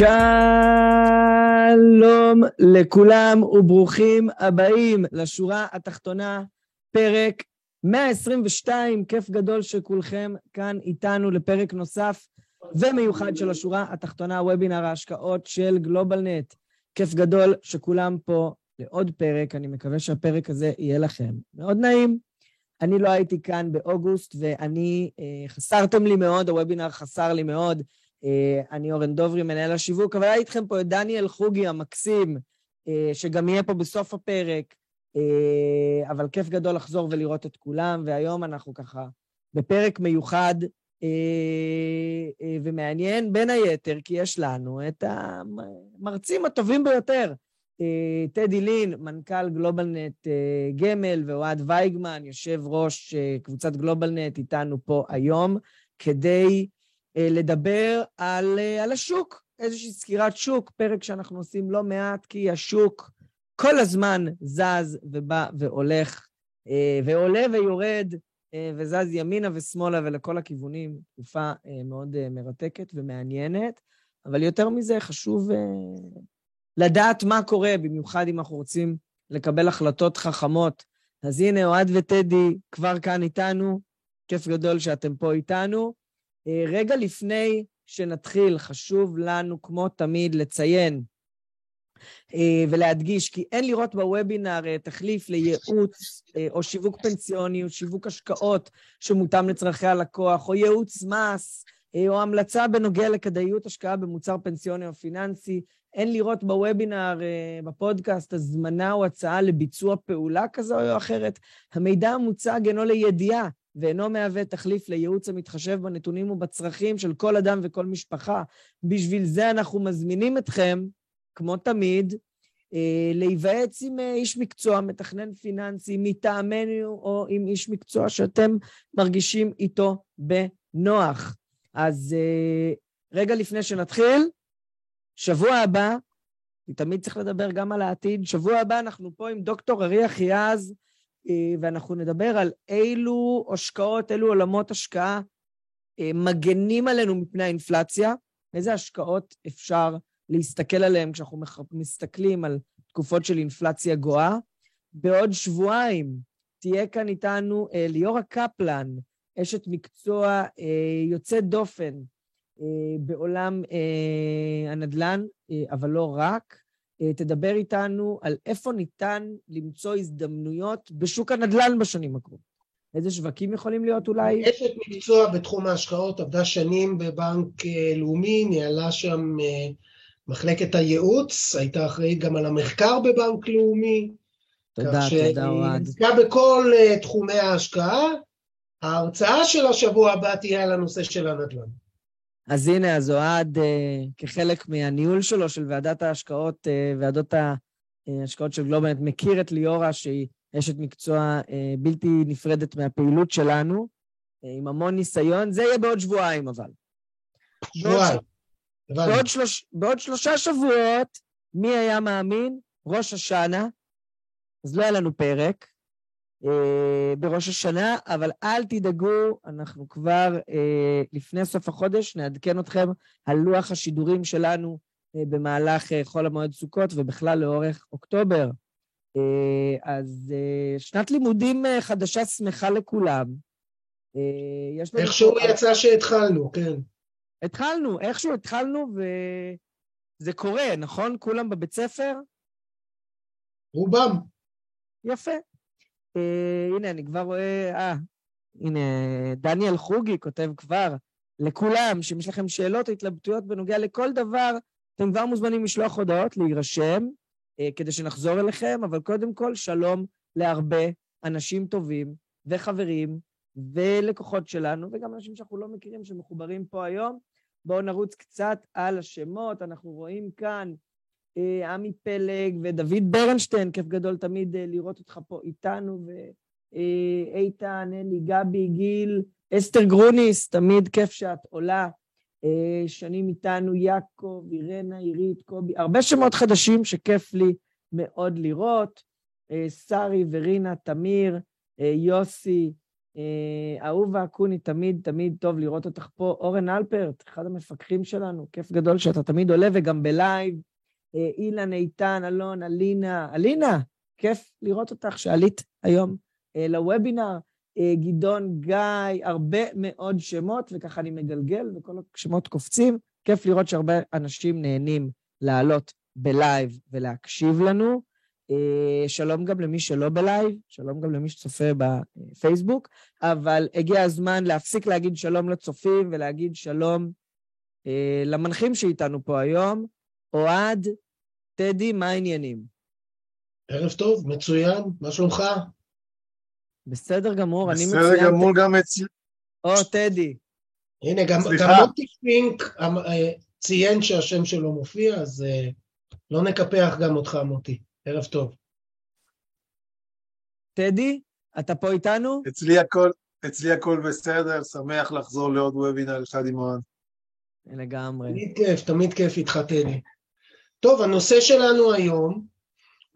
שלום לכולם וברוכים הבאים לשורה התחתונה, פרק 122, כיף גדול שכולכם כאן איתנו לפרק נוסף ומיוחד של השורה התחתונה, וובינר ההשקעות של גלובלנט. כיף גדול שכולם פה לעוד פרק, אני מקווה שהפרק הזה יהיה לכם מאוד נעים. אני לא הייתי כאן באוגוסט ואני, אה, חסרתם לי מאוד, הוובינר חסר לי מאוד. אה, אני אורן דוברי, מנהל השיווק, אבל היה איתכם פה את דניאל חוגי המקסים, אה, שגם יהיה פה בסוף הפרק, אה, אבל כיף גדול לחזור ולראות את כולם, והיום אנחנו ככה בפרק מיוחד ומעניין, בין היתר, כי יש לנו את המרצים הטובים ביותר. טדי לין, מנכ"ל גלובלנט גמל, ואוהד וייגמן, יושב ראש קבוצת גלובלנט, איתנו פה היום, כדי לדבר על, אה, על השוק, איזושהי סקירת שוק, פרק שאנחנו עושים לא מעט, כי השוק כל הזמן זז ובא והולך, אה, ועולה ויורד, וזז ימינה ושמאלה ולכל הכיוונים, תקופה מאוד מרתקת ומעניינת, אבל יותר מזה חשוב לדעת מה קורה, במיוחד אם אנחנו רוצים לקבל החלטות חכמות. אז הנה, אוהד וטדי כבר כאן איתנו, כיף גדול שאתם פה איתנו. אה, רגע לפני שנתחיל, חשוב לנו, כמו תמיד, לציין אה, ולהדגיש כי אין לראות בוובינר אה, תחליף לייעוץ או שיווק פנסיוני או שיווק השקעות שמותאם לצרכי הלקוח, או ייעוץ מס, או המלצה בנוגע לכדאיות השקעה במוצר פנסיוני או פיננסי. אין לראות בוובינר, בפודקאסט, הזמנה או הצעה לביצוע פעולה כזו או אחרת. המידע המוצג אינו לידיעה ואינו מהווה תחליף לייעוץ המתחשב בנתונים ובצרכים של כל אדם וכל משפחה. בשביל זה אנחנו מזמינים אתכם, כמו תמיד, אה, להיוועץ עם אה, איש מקצוע, מתכנן פיננסי, מטעמנו או עם איש מקצוע שאתם מרגישים איתו בנוח. אז אה, רגע לפני שנתחיל, שבוע הבא, תמיד צריך לדבר גם על העתיד, שבוע הבא אנחנו פה עם דוקטור אריה חיאז, ואנחנו נדבר על אילו השקעות, אילו עולמות השקעה אה, מגנים עלינו מפני האינפלציה, איזה השקעות אפשר להסתכל עליהן כשאנחנו מסתכלים על תקופות של אינפלציה גואה. בעוד שבועיים תהיה כאן איתנו אה, ליאורה קפלן, אשת מקצוע יוצאת דופן בעולם הנדל"ן, אבל לא רק. אה, תדבר איתנו על איפה ניתן למצוא הזדמנויות בשוק הנדל"ן בשנים הקרובות. איזה שווקים יכולים להיות אולי? אשת מקצוע בתחום ההשקעות, עבדה שנים בבנק אה, לאומי, ניהלה שם אה, מחלקת הייעוץ, הייתה אחראית גם על המחקר בבנק לאומי. תודה, תודה, אוהד. עסקה בכל תחומי ההשקעה. ההרצאה של השבוע הבא תהיה על הנושא של הנדל"ן. אז הנה, אז אוהד, אה, כחלק מהניהול שלו, של ועדת ההשקעות, אה, ועדות ההשקעות של גלובלנט, מכיר את ליאורה, שהיא אשת מקצוע אה, בלתי נפרדת מהפעילות שלנו, אה, עם המון ניסיון. זה יהיה בעוד שבועיים, אבל. שבועיים. בעוד, שלוש, בעוד שלושה שבועות, מי היה מאמין? ראש השנה, אז לא היה לנו פרק, אה, בראש השנה, אבל אל תדאגו, אנחנו כבר אה, לפני סוף החודש נעדכן אתכם על לוח השידורים שלנו אה, במהלך אה, חול המועד סוכות ובכלל לאורך אוקטובר. אה, אז אה, שנת לימודים אה, חדשה שמחה לכולם. אה, איכשהו פה... יצא שהתחלנו, כן. התחלנו, איכשהו התחלנו וזה קורה, נכון? כולם בבית ספר? רובם. יפה. אה, הנה, אני כבר רואה, אה, הנה, דניאל חוגי כותב כבר, לכולם, שאם יש לכם שאלות או התלבטויות בנוגע לכל דבר, אתם כבר מוזמנים לשלוח הודעות, להירשם, אה, כדי שנחזור אליכם, אבל קודם כל, שלום להרבה אנשים טובים וחברים ולקוחות שלנו, וגם אנשים שאנחנו לא מכירים שמחוברים פה היום. בואו נרוץ קצת על השמות. אנחנו רואים כאן עמי פלג ודוד ברנשטיין, כיף גדול תמיד אה, לראות אותך פה איתנו, ואיתן, אלי, גבי, גיל, אסתר גרוניס, תמיד כיף שאת עולה. שנים איתנו, יעקב, אירנה, עירית, קובי, הרבה שמות חדשים שכיף לי מאוד לראות. שרי ורינה, תמיר, יוסי, אהובה אקוני, תמיד תמיד טוב לראות אותך פה. אורן אלפרט, אחד המפקחים שלנו, כיף גדול שאתה תמיד עולה וגם בלייב. אה, אילן, איתן, אלון, אלינה. אלינה, כיף לראות אותך שעלית היום אה, לוובינר. אה, גדעון, גיא, הרבה מאוד שמות, וככה אני מגלגל וכל השמות קופצים. כיף לראות שהרבה אנשים נהנים לעלות בלייב ולהקשיב לנו. שלום גם למי שלא בלייב, שלום גם למי שצופה בפייסבוק, אבל הגיע הזמן להפסיק להגיד שלום לצופים ולהגיד שלום למנחים שאיתנו פה היום. אוהד, טדי, מה העניינים? ערב טוב, מצוין, מה שלומך? בסדר גמור, אני מצוין. בסדר גמור גם אצלי. או, טדי. הנה, גם, מוטי פינק אה, ציין שהשם שלו מופיע, אז אה, לא נקפח גם אותך, מוטי. ערב טוב. טדי, אתה פה איתנו? אצלי הכל, אצלי הכל בסדר, שמח לחזור לעוד וובינר אחד עם אוהד. לגמרי. תמיד כיף, תמיד כיף איתך, טדי. טוב, הנושא שלנו היום,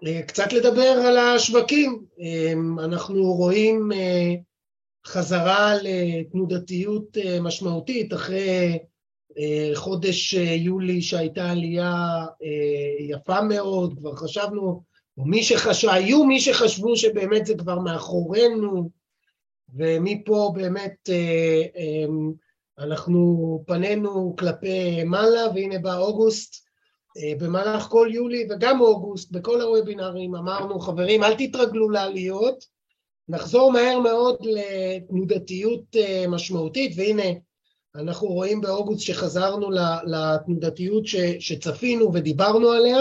אה, קצת לדבר על השווקים. אה, אנחנו רואים אה, חזרה לתנודתיות משמעותית אחרי חודש יולי שהייתה עלייה יפה מאוד, כבר חשבנו, או מי שחשב, היו מי שחשבו שבאמת זה כבר מאחורינו, ומפה באמת אנחנו פנינו כלפי מעלה, והנה בא אוגוסט, במהלך כל יולי וגם אוגוסט, בכל הוובינרים אמרנו, חברים, אל תתרגלו לעליות, נחזור מהר מאוד לתנודתיות אה, משמעותית, והנה, אנחנו רואים באוגוסט שחזרנו לתנודתיות שצפינו ודיברנו עליה,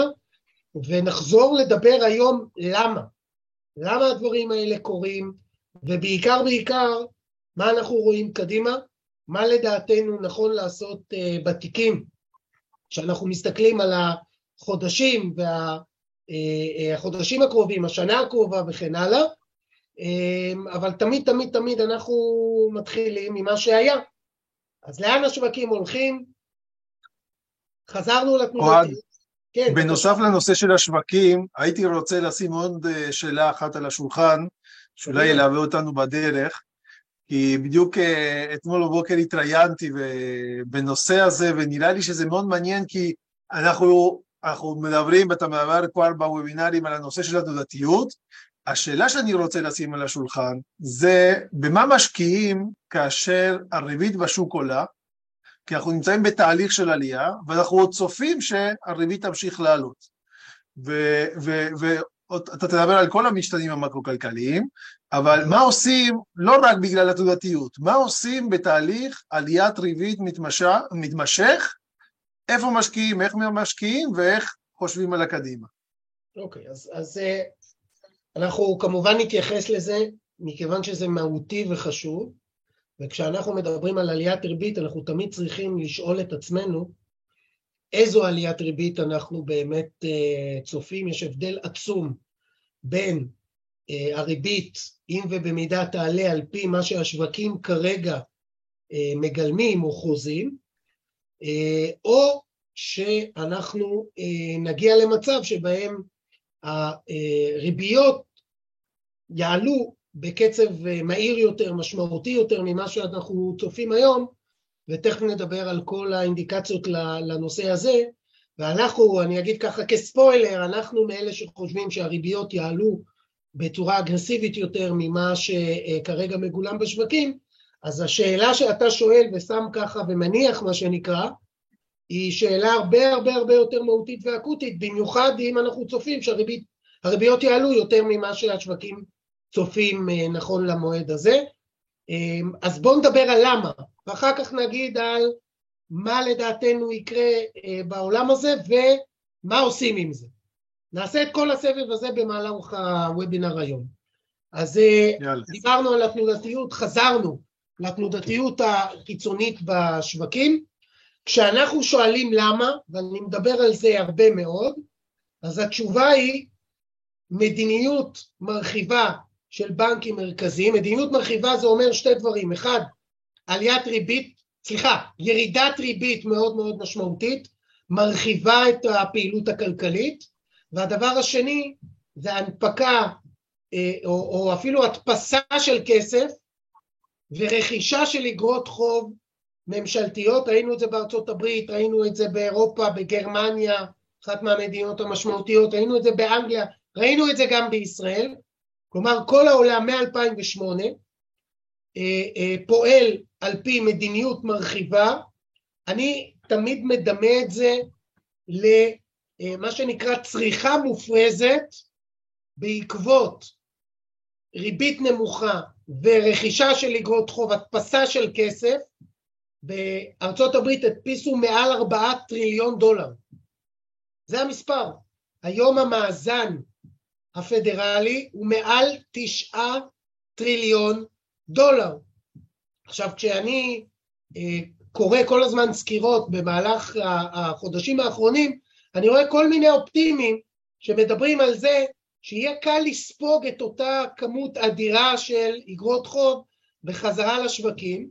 ונחזור לדבר היום למה. למה הדברים האלה קורים, ובעיקר בעיקר, מה אנחנו רואים קדימה, מה לדעתנו נכון לעשות אה, בתיקים כשאנחנו מסתכלים על החודשים והחודשים וה, אה, הקרובים, השנה הקרובה וכן הלאה, אה, אבל תמיד תמיד תמיד אנחנו מתחילים ממה שהיה. אז לאן השווקים הולכים? חזרנו לתנועה. כן, בנוסף לנושא של השווקים, הייתי רוצה לשים עוד אה, שאלה אחת על השולחן, שאולי ילווה אותנו בדרך, כי בדיוק אה, אתמול בבוקר התראיינתי בנושא הזה, ונראה לי שזה מאוד מעניין, כי אנחנו, אנחנו מדברים, ואתה מדבר כבר בוובינרים על הנושא של התודעתיות. השאלה שאני רוצה לשים על השולחן זה במה משקיעים כאשר הריבית בשוק עולה, כי אנחנו נמצאים בתהליך של עלייה, ואנחנו עוד צופים שהריבית תמשיך לעלות. ואתה תדבר על כל המשתנים המקרו-כלכליים, אבל מה עושים לא רק בגלל התודעתיות, מה עושים בתהליך עליית ריבית מתמשך, מתמשך איפה משקיעים, איך משקיעים ואיך חושבים על הקדימה. אוקיי, okay, אז, אז אה, אנחנו כמובן נתייחס לזה מכיוון שזה מהותי וחשוב, וכשאנחנו מדברים על עליית ריבית אנחנו תמיד צריכים לשאול את עצמנו איזו עליית ריבית אנחנו באמת אה, צופים, יש הבדל עצום בין אה, הריבית, אם ובמידה תעלה על פי מה שהשווקים כרגע אה, מגלמים או חוזים, או שאנחנו נגיע למצב שבהם הריביות יעלו בקצב מהיר יותר, משמעותי יותר ממה שאנחנו צופים היום, ותכף נדבר על כל האינדיקציות לנושא הזה, ואנחנו, אני אגיד ככה כספוילר, אנחנו מאלה שחושבים שהריביות יעלו בצורה אגרסיבית יותר ממה שכרגע מגולם בשווקים, אז השאלה שאתה שואל ושם ככה ומניח מה שנקרא, היא שאלה הרבה הרבה הרבה יותר מהותית ואקוטית, במיוחד אם אנחנו צופים שהריביות יעלו יותר ממה שהשווקים צופים אה, נכון למועד הזה. אה, אז בואו נדבר על למה, ואחר כך נגיד על מה לדעתנו יקרה אה, בעולם הזה ומה עושים עם זה. נעשה את כל הסבב הזה במהלך הוובינר היום. אז אה, יאללה. דיברנו על התנודתיות, חזרנו לתנודתיות החיצונית בשווקים. כשאנחנו שואלים למה, ואני מדבר על זה הרבה מאוד, אז התשובה היא מדיניות מרחיבה של בנקים מרכזיים. מדיניות מרחיבה זה אומר שתי דברים. אחד, עליית ריבית, סליחה, ירידת ריבית מאוד מאוד משמעותית, מרחיבה את הפעילות הכלכלית, והדבר השני זה הנפקה אה, או, או אפילו הדפסה של כסף ורכישה של אגרות חוב ממשלתיות, ראינו את זה בארצות הברית, ראינו את זה באירופה, בגרמניה, אחת מהמדינות המשמעותיות, ראינו את זה באנגליה, ראינו את זה גם בישראל, כלומר כל העולם מ-2008 אה, אה, פועל על פי מדיניות מרחיבה, אני תמיד מדמה את זה למה שנקרא צריכה מופרזת בעקבות ריבית נמוכה ורכישה של אגרות חוב, הדפסה של כסף, בארצות הברית הדפיסו מעל ארבעה טריליון דולר. זה המספר. היום המאזן הפדרלי הוא מעל תשעה טריליון דולר. עכשיו כשאני אה, קורא כל הזמן סקירות במהלך החודשים האחרונים, אני רואה כל מיני אופטימים שמדברים על זה שיהיה קל לספוג את אותה כמות אדירה של אגרות חוב בחזרה לשווקים,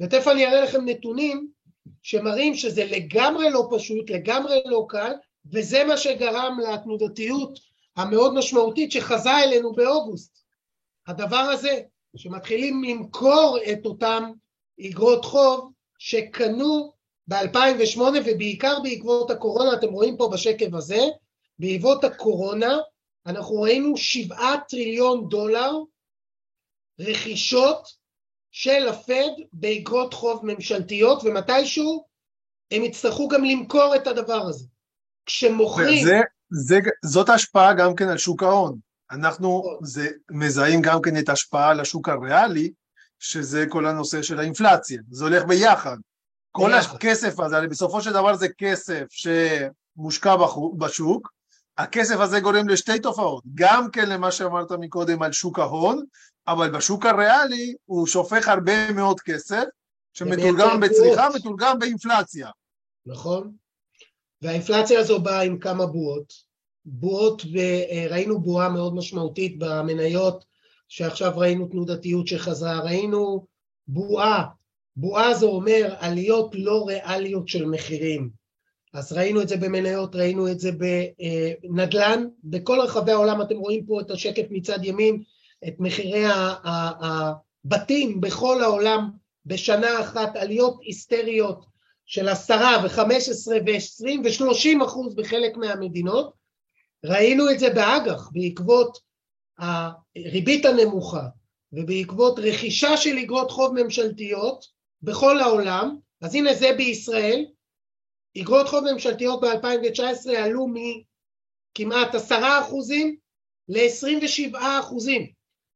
ותכף אני אראה לכם נתונים שמראים שזה לגמרי לא פשוט, לגמרי לא קל, וזה מה שגרם לתנודתיות המאוד משמעותית שחזה אלינו באוגוסט. הדבר הזה, שמתחילים למכור את אותם אגרות חוב שקנו ב-2008 ובעיקר בעקבות הקורונה, אתם רואים פה בשקף הזה, בעקבות הקורונה אנחנו ראינו שבעה טריליון דולר רכישות של הפד באגרות חוב ממשלתיות ומתישהו הם יצטרכו גם למכור את הדבר הזה. כשמוכרים... זה, זה, זאת השפעה גם כן על שוק ההון. אנחנו. זה, מזהים גם כן את ההשפעה על השוק הריאלי, שזה כל הנושא של האינפלציה, זה הולך ביחד. כל. הכסף הזה, בסופו של דבר זה כסף שמושקע בשוק, הכסף הזה גורם לשתי תופעות, גם כן למה שאמרת מקודם על שוק ההון, אבל בשוק הריאלי הוא שופך הרבה מאוד כסף, שמתורגם בצריכה, מתורגם באינפלציה. נכון, והאינפלציה הזו באה עם כמה בועות. בועות, וראינו בועה מאוד משמעותית במניות, שעכשיו ראינו תנודתיות שחזרה, ראינו בועה, בועה זה אומר עליות לא ריאליות של מחירים. אז ראינו את זה במניות, ראינו את זה בנדל"ן, בכל רחבי העולם אתם רואים פה את השקף מצד ימין, את מחירי הבתים בכל העולם בשנה אחת, עליות היסטריות של עשרה וחמש עשרה ועשרים ושלושים אחוז בחלק מהמדינות. ראינו את זה באג"ח בעקבות הריבית הנמוכה ובעקבות רכישה של אגרות חוב ממשלתיות בכל העולם, אז הנה זה בישראל, אגרות חוב ממשלתיות ב-2019 עלו מכמעט עשרה אחוזים ל-27 אחוזים.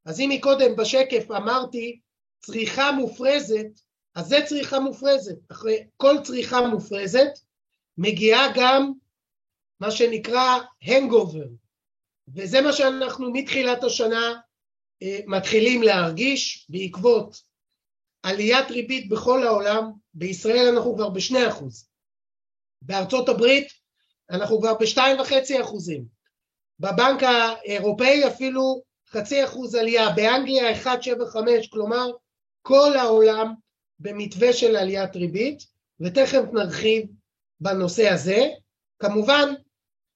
אז אם מקודם בשקף אמרתי צריכה מופרזת, אז זה צריכה מופרזת. אחרי כל צריכה מופרזת מגיעה גם מה שנקרא הנגובר, וזה מה שאנחנו מתחילת השנה אה, מתחילים להרגיש בעקבות עליית ריבית בכל העולם, בישראל אנחנו כבר בשני אחוז. בארצות הברית אנחנו כבר בשתיים וחצי אחוזים, בבנק האירופאי אפילו חצי אחוז עלייה, באנגליה 1.75, כלומר כל העולם במתווה של עליית ריבית, ותכף נרחיב בנושא הזה. כמובן,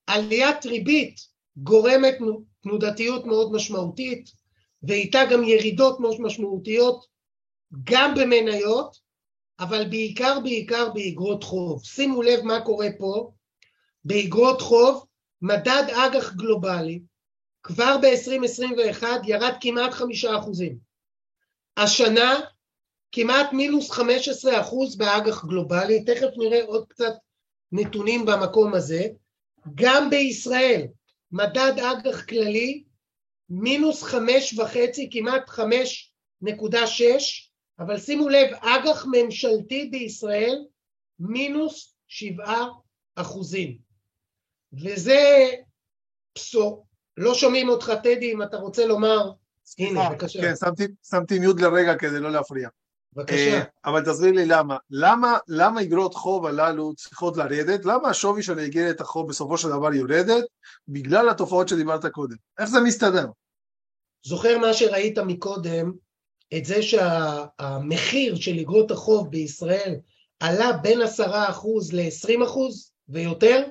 עליית ריבית גורמת תנודתיות מאוד משמעותית, ואיתה גם ירידות מאוד משמעותיות גם במניות, אבל בעיקר בעיקר באגרות חוב. שימו לב מה קורה פה, באגרות חוב, מדד אג"ח גלובלי, כבר ב-2021 ירד כמעט חמישה אחוזים. השנה כמעט מינוס 15 אחוז באג"ח גלובלי, תכף נראה עוד קצת נתונים במקום הזה. גם בישראל, מדד אג"ח כללי, מינוס חמש וחצי, כמעט חמש נקודה שש, אבל שימו לב, אג"ח ממשלתי בישראל מינוס שבעה אחוזים. וזה בשור. לא שומעים אותך, טדי, אם אתה רוצה לומר... הנה, בבקשה. כן, שמתי, שמתי מיוט לרגע כדי לא להפריע. בבקשה. אבל תסביר לי למה. למה, למה אגרות חוב הללו צריכות לרדת? למה השווי של איגרת החוב בסופו של דבר יורדת? בגלל התופעות שדיברת קודם. איך זה מסתדר? זוכר מה שראית מקודם, את זה שהמחיר של אגרות החוב בישראל עלה בין עשרה אחוז לעשרים אחוז ויותר?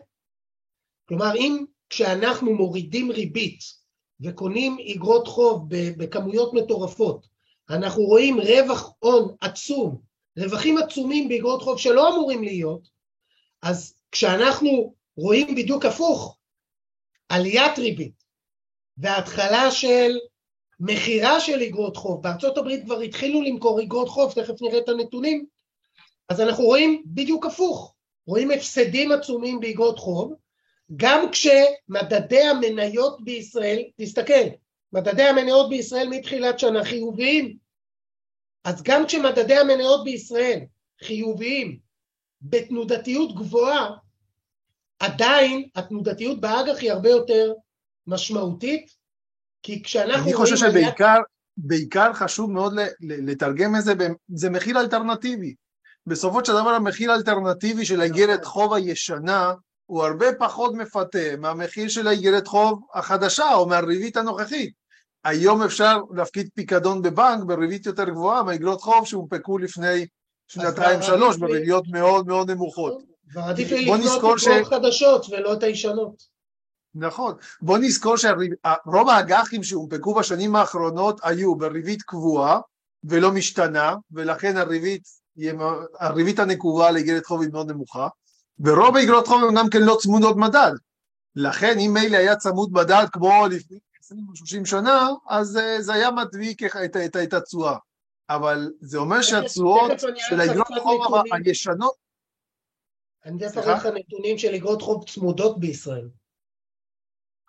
כלומר, אם כשאנחנו מורידים ריבית וקונים אגרות חוב בכמויות מטורפות, אנחנו רואים רווח הון עצום, רווחים עצומים באגרות חוב שלא אמורים להיות, אז כשאנחנו רואים בדיוק הפוך, עליית ריבית והתחלה של מכירה של אגרות חוב, בארצות הברית כבר התחילו למכור אגרות חוב, תכף נראה את הנתונים, אז אנחנו רואים בדיוק הפוך, רואים הפסדים עצומים באגרות חוב, גם כשמדדי המניות בישראל, תסתכל, מדדי המניות בישראל מתחילת שנה חיוביים, אז גם כשמדדי המניות בישראל חיוביים בתנודתיות גבוהה, עדיין התנודתיות באג"ח היא הרבה יותר משמעותית, כי כשאנחנו רואים... אני חושב שבעיקר בעיקר חשוב מאוד לתרגם את זה, זה מחיר אלטרנטיבי. בסופו של דבר המחיר האלטרנטיבי של האיגרת חוב הישנה הוא הרבה פחות מפתה מהמחיר של האיגרת חוב החדשה או מהריבית הנוכחית. היום אפשר להפקיד פיקדון בבנק בריבית יותר גבוהה מאיגרות חוב שהונפקו לפני שנתיים שלוש בריביות מאוד מאוד נמוכות. ועדיף לי לקנות ש... חדשות ולא את הישנות. נכון. בוא נזכור שרוב האג"חים שהונפקו בשנים האחרונות היו בריבית קבועה ולא משתנה, ולכן הריבית, הריבית הנקובה לאיגרת חוב היא מאוד נמוכה, ורוב האיגרות חוב הן גם כן לא צמודות מדד. לכן אם מילא היה צמוד מדד כמו 20 או 30 שנה, אז אה, זה היה מדביק את התשואה. אבל זה אומר שהתשואות של האיגרות חוב הישנות... אני תכף אראה לך נתונים של איגרות חוב צמודות בישראל.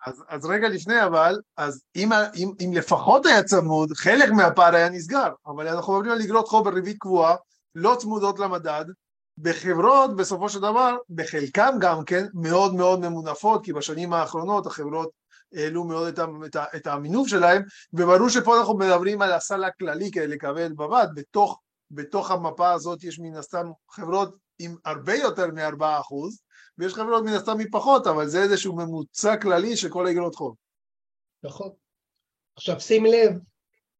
אז, אז רגע לפני אבל, אז אם, אם, אם לפחות היה צמוד, חלק מהפער היה נסגר, אבל אנחנו מדברים על אגרות חוב בריבית קבועה, לא צמודות למדד, בחברות בסופו של דבר, בחלקם גם כן, מאוד מאוד ממונפות, כי בשנים האחרונות החברות העלו מאוד את, את, את המינוף שלהם, וברור שפה אנחנו מדברים על הסל הכללי כדי לקבל בבד, בתוך, בתוך המפה הזאת יש מן הסתם חברות עם הרבה יותר מ-4 אחוז, ויש חברות מן הסתם מפחות, אבל זה איזשהו ממוצע כללי של כל האגרות חוב. נכון. עכשיו שים לב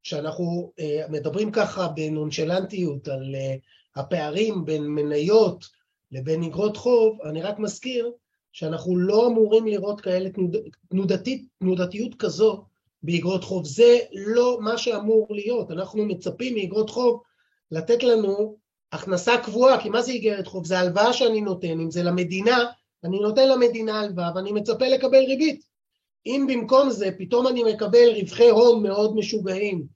שאנחנו uh, מדברים ככה בנונשלנטיות על uh, הפערים בין מניות לבין אגרות חוב, אני רק מזכיר שאנחנו לא אמורים לראות כאלה תנוד, תנודתית, תנודתיות כזו באגרות חוב. זה לא מה שאמור להיות. אנחנו מצפים מאגרות חוב לתת לנו הכנסה קבועה, כי מה זה איגרת חוב? זה הלוואה שאני נותן, אם זה למדינה, אני נותן למדינה הלוואה ואני מצפה לקבל ריבית. אם במקום זה פתאום אני מקבל רווחי הון מאוד משוגעים,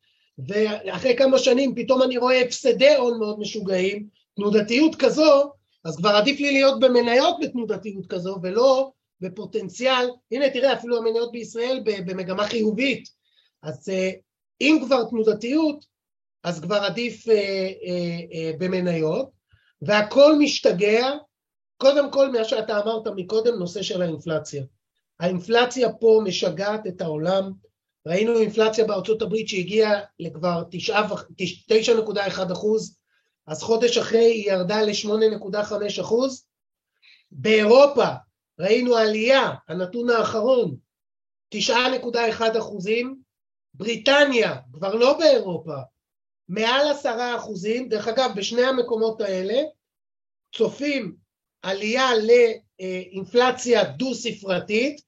ואחרי כמה שנים פתאום אני רואה הפסדי הון מאוד משוגעים, תנודתיות כזו, אז כבר עדיף לי להיות במניות בתנודתיות כזו, ולא בפוטנציאל, הנה תראה אפילו המניות בישראל במגמה חיובית, אז אה, אם כבר תנודתיות, אז כבר עדיף אה, אה, אה, במניות, והכל משתגע, קודם כל מה שאתה אמרת מקודם, נושא של האינפלציה. האינפלציה פה משגעת את העולם, ראינו אינפלציה בארצות הברית שהגיעה לכבר 9.1 אחוז, אז חודש אחרי היא ירדה ל-8.5 אחוז. באירופה ראינו עלייה, הנתון האחרון, 9.1 אחוזים, בריטניה, כבר לא באירופה, מעל עשרה אחוזים, דרך אגב בשני המקומות האלה צופים עלייה לאינפלציה דו-ספרתית,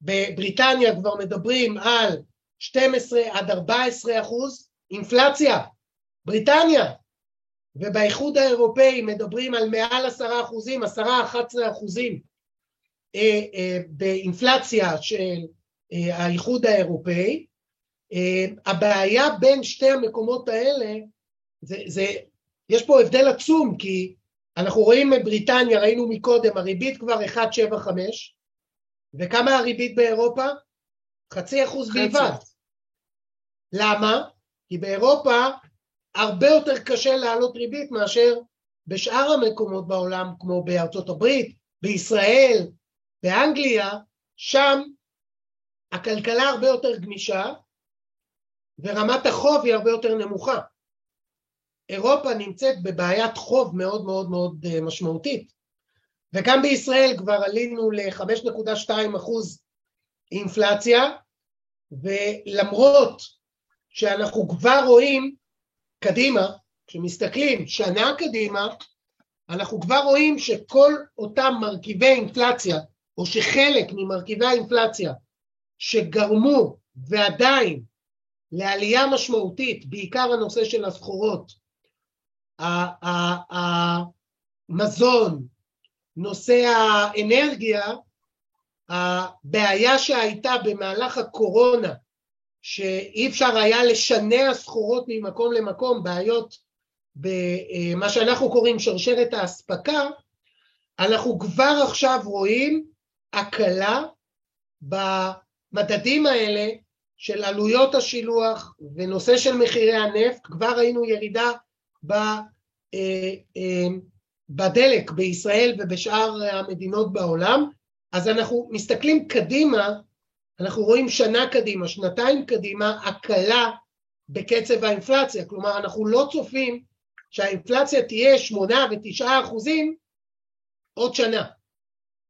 בבריטניה כבר מדברים על 12 עד 14 אחוז. אינפלציה, בריטניה, ובאיחוד האירופאי מדברים על מעל 10 אחוזים, 10-11 אחוזים אה, אה, באינפלציה של אה, האיחוד האירופאי, הבעיה בין שתי המקומות האלה, זה, זה, יש פה הבדל עצום, כי אנחנו רואים בבריטניה, ראינו מקודם, הריבית כבר 1.75, וכמה הריבית באירופה? חצי אחוז בלבד. למה? כי באירופה הרבה יותר קשה להעלות ריבית מאשר בשאר המקומות בעולם, כמו בארצות הברית, בישראל, באנגליה, שם הכלכלה הרבה יותר גמישה, ורמת החוב היא הרבה יותר נמוכה. אירופה נמצאת בבעיית חוב מאוד מאוד מאוד אה, משמעותית, וגם בישראל כבר עלינו ל-5.2 אחוז אינפלציה, ולמרות שאנחנו כבר רואים קדימה, כשמסתכלים שנה קדימה, אנחנו כבר רואים שכל אותם מרכיבי אינפלציה, או שחלק ממרכיבי האינפלציה שגרמו ועדיין לעלייה משמעותית, בעיקר הנושא של הסחורות, המזון, נושא האנרגיה, הבעיה שהייתה במהלך הקורונה, שאי אפשר היה לשנע סחורות ממקום למקום, בעיות במה שאנחנו קוראים שרשרת האספקה, אנחנו כבר עכשיו רואים הקלה במדדים האלה של עלויות השילוח ונושא של מחירי הנפט, כבר ראינו ירידה אה, אה, בדלק בישראל ובשאר המדינות בעולם, אז אנחנו מסתכלים קדימה, אנחנו רואים שנה קדימה, שנתיים קדימה, הקלה בקצב האינפלציה, כלומר אנחנו לא צופים שהאינפלציה תהיה שמונה ותשעה אחוזים עוד שנה,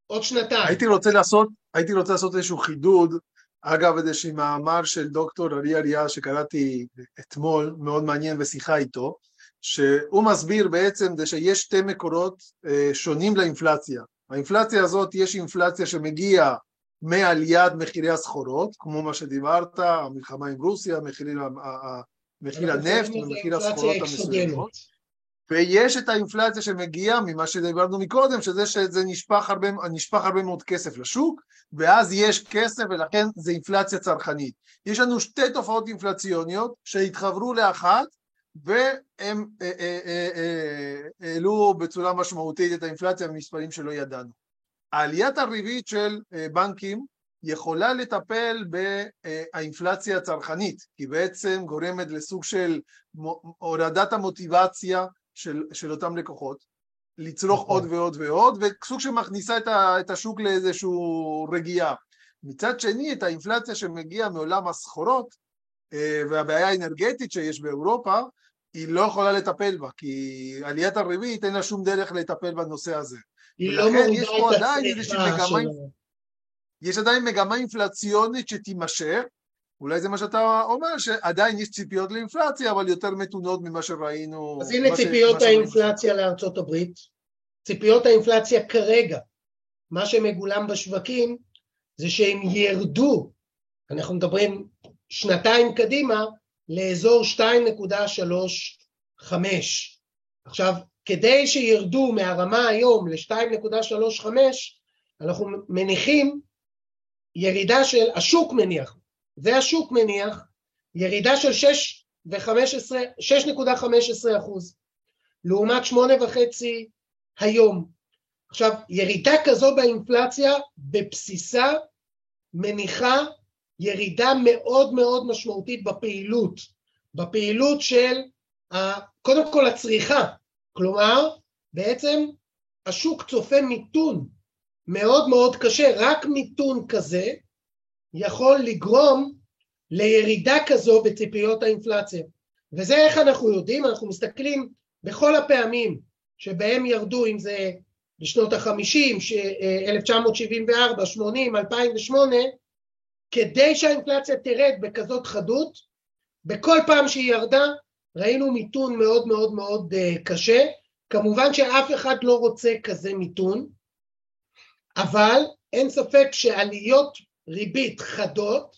עוד שנתיים. הייתי רוצה לעשות, הייתי רוצה לעשות איזשהו חידוד, אגב איזשהו מאמר של דוקטור ארי אריה שקראתי אתמול, מאוד מעניין בשיחה איתו, שהוא מסביר בעצם זה שיש שתי מקורות אה, שונים לאינפלציה. האינפלציה הזאת, יש אינפלציה שמגיעה מעליית מחירי הסחורות, כמו מה שדיברת, המלחמה עם רוסיה, מחירי, מחיר הנפט ומחיר הסחורות המסוימות, ויש את האינפלציה שמגיעה ממה שדיברנו מקודם, שזה שזה נשפך הרבה, נשפך הרבה מאוד כסף לשוק, ואז יש כסף ולכן זה אינפלציה צרכנית. יש לנו שתי תופעות אינפלציוניות שהתחברו לאחת, והם אה, אה, אה, העלו בצורה משמעותית את האינפלציה במספרים שלא ידענו. העליית הריבית של בנקים יכולה לטפל באינפלציה הצרכנית, כי בעצם גורמת לסוג של הורדת המוטיבציה של, של אותם לקוחות, לצרוך נכון. עוד ועוד ועוד, וסוג שמכניסה את השוק לאיזושהי רגיעה. מצד שני, את האינפלציה שמגיעה מעולם הסחורות והבעיה האנרגטית שיש באירופה, היא לא יכולה לטפל בה, כי עליית הריבית אין לה שום דרך לטפל בנושא הזה. לא מורידה את הצריכה שלו. יש עדיין מגמה אינפלציונית שתימשך, אולי זה מה שאתה אומר, שעדיין יש ציפיות לאינפלציה, אבל יותר מתונות ממה שראינו... אז הנה ציפיות ש... האינפלציה לארצות הברית. ציפיות האינפלציה כרגע, מה שמגולם בשווקים, זה שהם ירדו, אנחנו מדברים שנתיים קדימה, לאזור 2.35. עכשיו, כדי שירדו מהרמה היום ל-2.35, אנחנו מניחים ירידה של, השוק מניח, זה השוק מניח, ירידה של 6.15 אחוז, לעומת 8.5 היום. עכשיו, ירידה כזו באינפלציה בבסיסה מניחה ירידה מאוד מאוד משמעותית בפעילות, בפעילות של קודם כל הצריכה, כלומר בעצם השוק צופה מיתון מאוד מאוד קשה, רק מיתון כזה יכול לגרום לירידה כזו בציפיות האינפלציה. וזה איך אנחנו יודעים, אנחנו מסתכלים בכל הפעמים שבהם ירדו, אם זה בשנות החמישים, 1974, 80, 2008, כדי שהאינפלציה תרד בכזאת חדות, בכל פעם שהיא ירדה ראינו מיתון מאוד מאוד מאוד uh, קשה, כמובן שאף אחד לא רוצה כזה מיתון, אבל אין ספק שעליות ריבית חדות,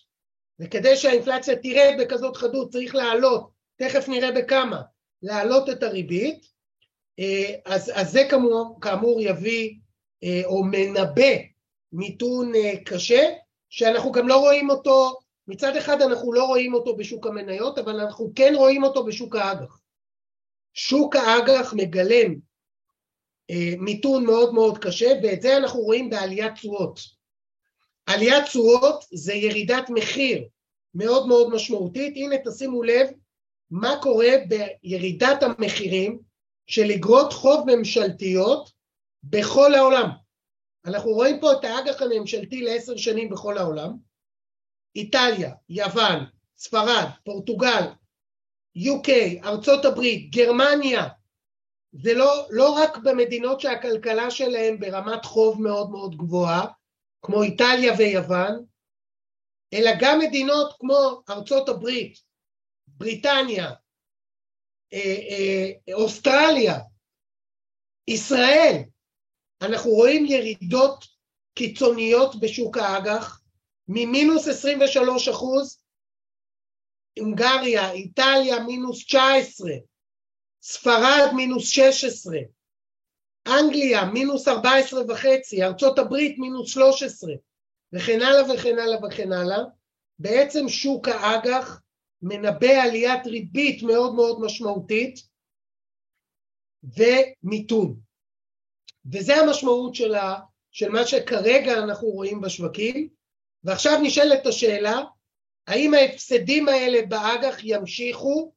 וכדי שהאינפלציה תרד בכזאת חדות צריך להעלות, תכף נראה בכמה, להעלות את הריבית, uh, אז, אז זה כאמור, כאמור יביא uh, או מנבא מיתון קשה, שאנחנו גם לא רואים אותו, מצד אחד אנחנו לא רואים אותו בשוק המניות, אבל אנחנו כן רואים אותו בשוק האג"ח. שוק האג"ח מגלם אה, מיתון מאוד מאוד קשה, ואת זה אנחנו רואים בעליית תשואות. עליית תשואות זה ירידת מחיר מאוד מאוד משמעותית. הנה תשימו לב מה קורה בירידת המחירים של אגרות חוב ממשלתיות בכל העולם. אנחנו רואים פה את האג"ח הממשלתי לעשר שנים בכל העולם, איטליה, יוון, ספרד, פורטוגל, UK, ארצות הברית, גרמניה, זה לא, לא רק במדינות שהכלכלה שלהן ברמת חוב מאוד מאוד גבוהה, כמו איטליה ויוון, אלא גם מדינות כמו ארצות הברית, בריטניה, אה, אה, אוסטרליה, ישראל, אנחנו רואים ירידות קיצוניות בשוק האג"ח, ממינוס 23 אחוז, הונגריה, איטליה מינוס 19, ספרד מינוס 16, אנגליה מינוס 14 וחצי, ארצות הברית מינוס 13, וכן הלאה וכן הלאה וכן הלאה. בעצם שוק האג"ח מנבא עליית ריבית מאוד מאוד משמעותית ומיתון. וזה המשמעות של, ה, של מה שכרגע אנחנו רואים בשווקים. ועכשיו נשאלת השאלה, האם ההפסדים האלה באג"ח ימשיכו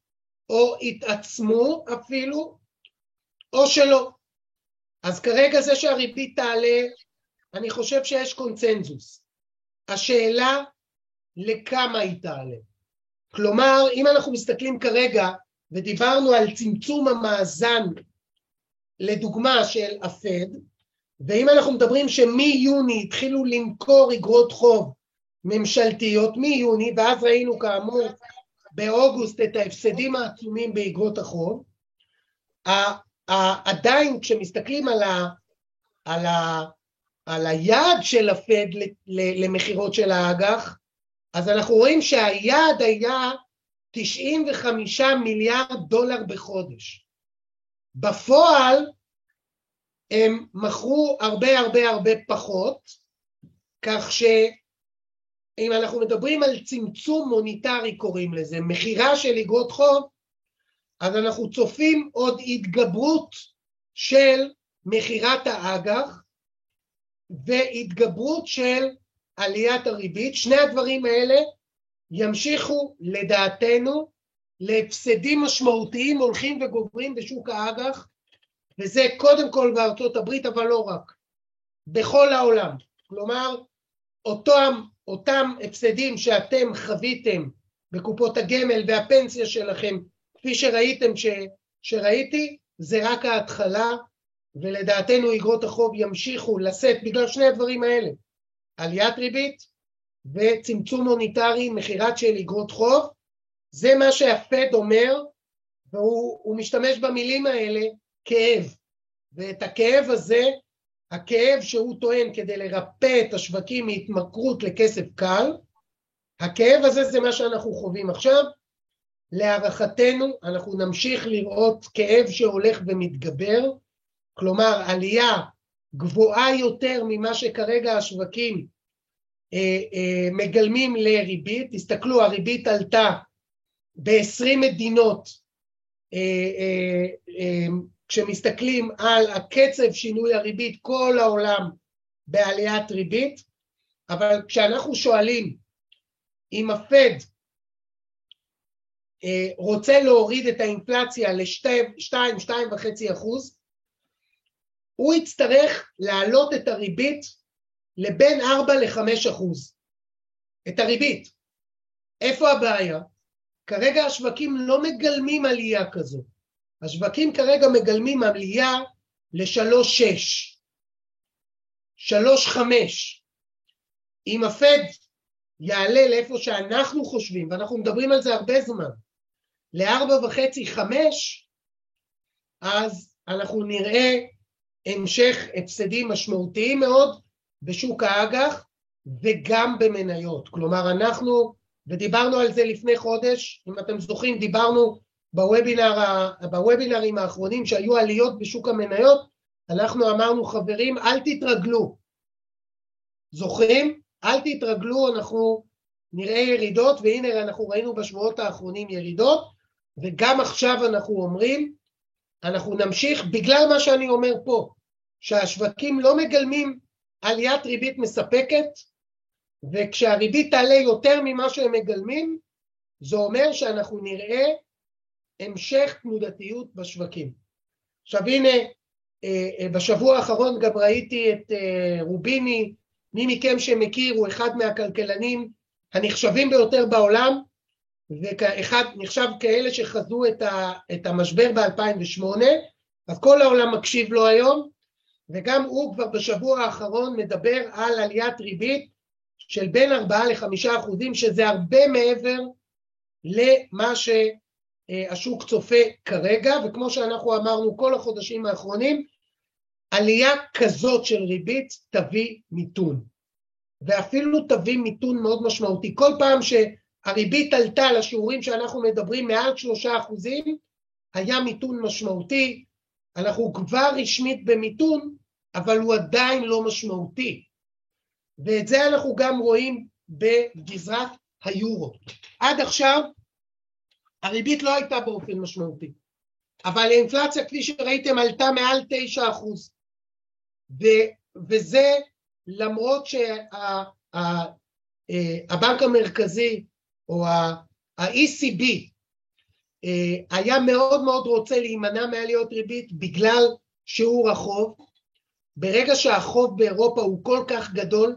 או יתעצמו אפילו, או שלא. אז כרגע זה שהריבית תעלה, אני חושב שיש קונצנזוס. השאלה לכמה היא תעלה. כלומר, אם אנחנו מסתכלים כרגע, ודיברנו על צמצום המאזן, לדוגמה של הפד, ואם אנחנו מדברים שמיוני התחילו למכור אגרות חוב ממשלתיות, מיוני, ואז ראינו כאמור באוגוסט את ההפסדים העצומים באגרות החוב, עדיין כשמסתכלים על, ה, על, ה, על היעד של הפד למכירות של האג"ח, אז אנחנו רואים שהיעד היה 95 מיליארד דולר בחודש. בפועל הם מכרו הרבה הרבה הרבה פחות, כך שאם אנחנו מדברים על צמצום מוניטרי קוראים לזה, מכירה של אגרות חוב, אז אנחנו צופים עוד התגברות של מכירת האג"ח והתגברות של עליית הריבית. שני הדברים האלה ימשיכו לדעתנו להפסדים משמעותיים הולכים וגוברים בשוק האג"ח וזה קודם כל בארצות הברית אבל לא רק, בכל העולם. כלומר אותם, אותם הפסדים שאתם חוויתם בקופות הגמל והפנסיה שלכם כפי שראיתם ש, שראיתי זה רק ההתחלה ולדעתנו אגרות החוב ימשיכו לשאת בגלל שני הדברים האלה. עליית ריבית וצמצום מוניטרי, מכירת של אגרות חוב. זה מה שהפד אומר והוא משתמש במילים האלה כאב ואת הכאב הזה הכאב שהוא טוען כדי לרפא את השווקים מהתמכרות לכסף קל הכאב הזה זה מה שאנחנו חווים עכשיו. להערכתנו אנחנו נמשיך לראות כאב שהולך ומתגבר, כלומר עלייה גבוהה יותר ממה שכרגע השווקים אה, אה, מגלמים לריבית, תסתכלו הריבית עלתה ב-20 מדינות אה, אה, אה, כשמסתכלים על הקצב שינוי הריבית כל העולם בעליית ריבית, אבל כשאנחנו שואלים אם הפד אה, רוצה להוריד את האינפלציה ל-2-2.5 אחוז, הוא יצטרך להעלות את הריבית לבין 4 ל-5 אחוז. את הריבית. איפה הבעיה? כרגע השווקים לא מגלמים עלייה כזו. השווקים כרגע מגלמים עלייה ל-3.6, 3.5. אם הפד יעלה לאיפה שאנחנו חושבים, ואנחנו מדברים על זה הרבה זמן, לארבע וחצי, חמש, אז אנחנו נראה המשך הפסדים משמעותיים מאוד בשוק האג"ח וגם במניות. כלומר, אנחנו, ודיברנו על זה לפני חודש, אם אתם זוכרים, דיברנו בוובינר, בוובינרים האחרונים שהיו עליות בשוק המניות, אנחנו אמרנו, חברים, אל תתרגלו. זוכרים? אל תתרגלו, אנחנו נראה ירידות, והנה אנחנו ראינו בשבועות האחרונים ירידות, וגם עכשיו אנחנו אומרים, אנחנו נמשיך בגלל מה שאני אומר פה, שהשווקים לא מגלמים עליית ריבית מספקת, וכשהריבית תעלה יותר ממה שהם מגלמים, זה אומר שאנחנו נראה המשך תנודתיות בשווקים. עכשיו הנה, אה, אה, בשבוע האחרון גם ראיתי את אה, רוביני, מי מכם שמכיר הוא אחד מהכלכלנים הנחשבים ביותר בעולם, ואחד נחשב כאלה שחזו את, ה, את המשבר ב-2008, אז כל העולם מקשיב לו היום, וגם הוא כבר בשבוע האחרון מדבר על עליית ריבית של בין 4 ל-5 אחוזים, שזה הרבה מעבר למה שהשוק צופה כרגע, וכמו שאנחנו אמרנו כל החודשים האחרונים, עלייה כזאת של ריבית תביא מיתון, ואפילו תביא מיתון מאוד משמעותי. כל פעם שהריבית עלתה לשיעורים שאנחנו מדברים מעל שלושה אחוזים, היה מיתון משמעותי, אנחנו כבר רשמית במיתון, אבל הוא עדיין לא משמעותי. ואת זה אנחנו גם רואים בגזרת היורו. עד עכשיו הריבית לא הייתה באופן משמעותי, אבל האינפלציה כפי שראיתם עלתה מעל תשע אחוז, וזה למרות שהבנק שה, המרכזי או ה-ECB אה, היה מאוד מאוד רוצה להימנע מעליות ריבית בגלל שיעור החוב, ברגע שהחוב באירופה הוא כל כך גדול,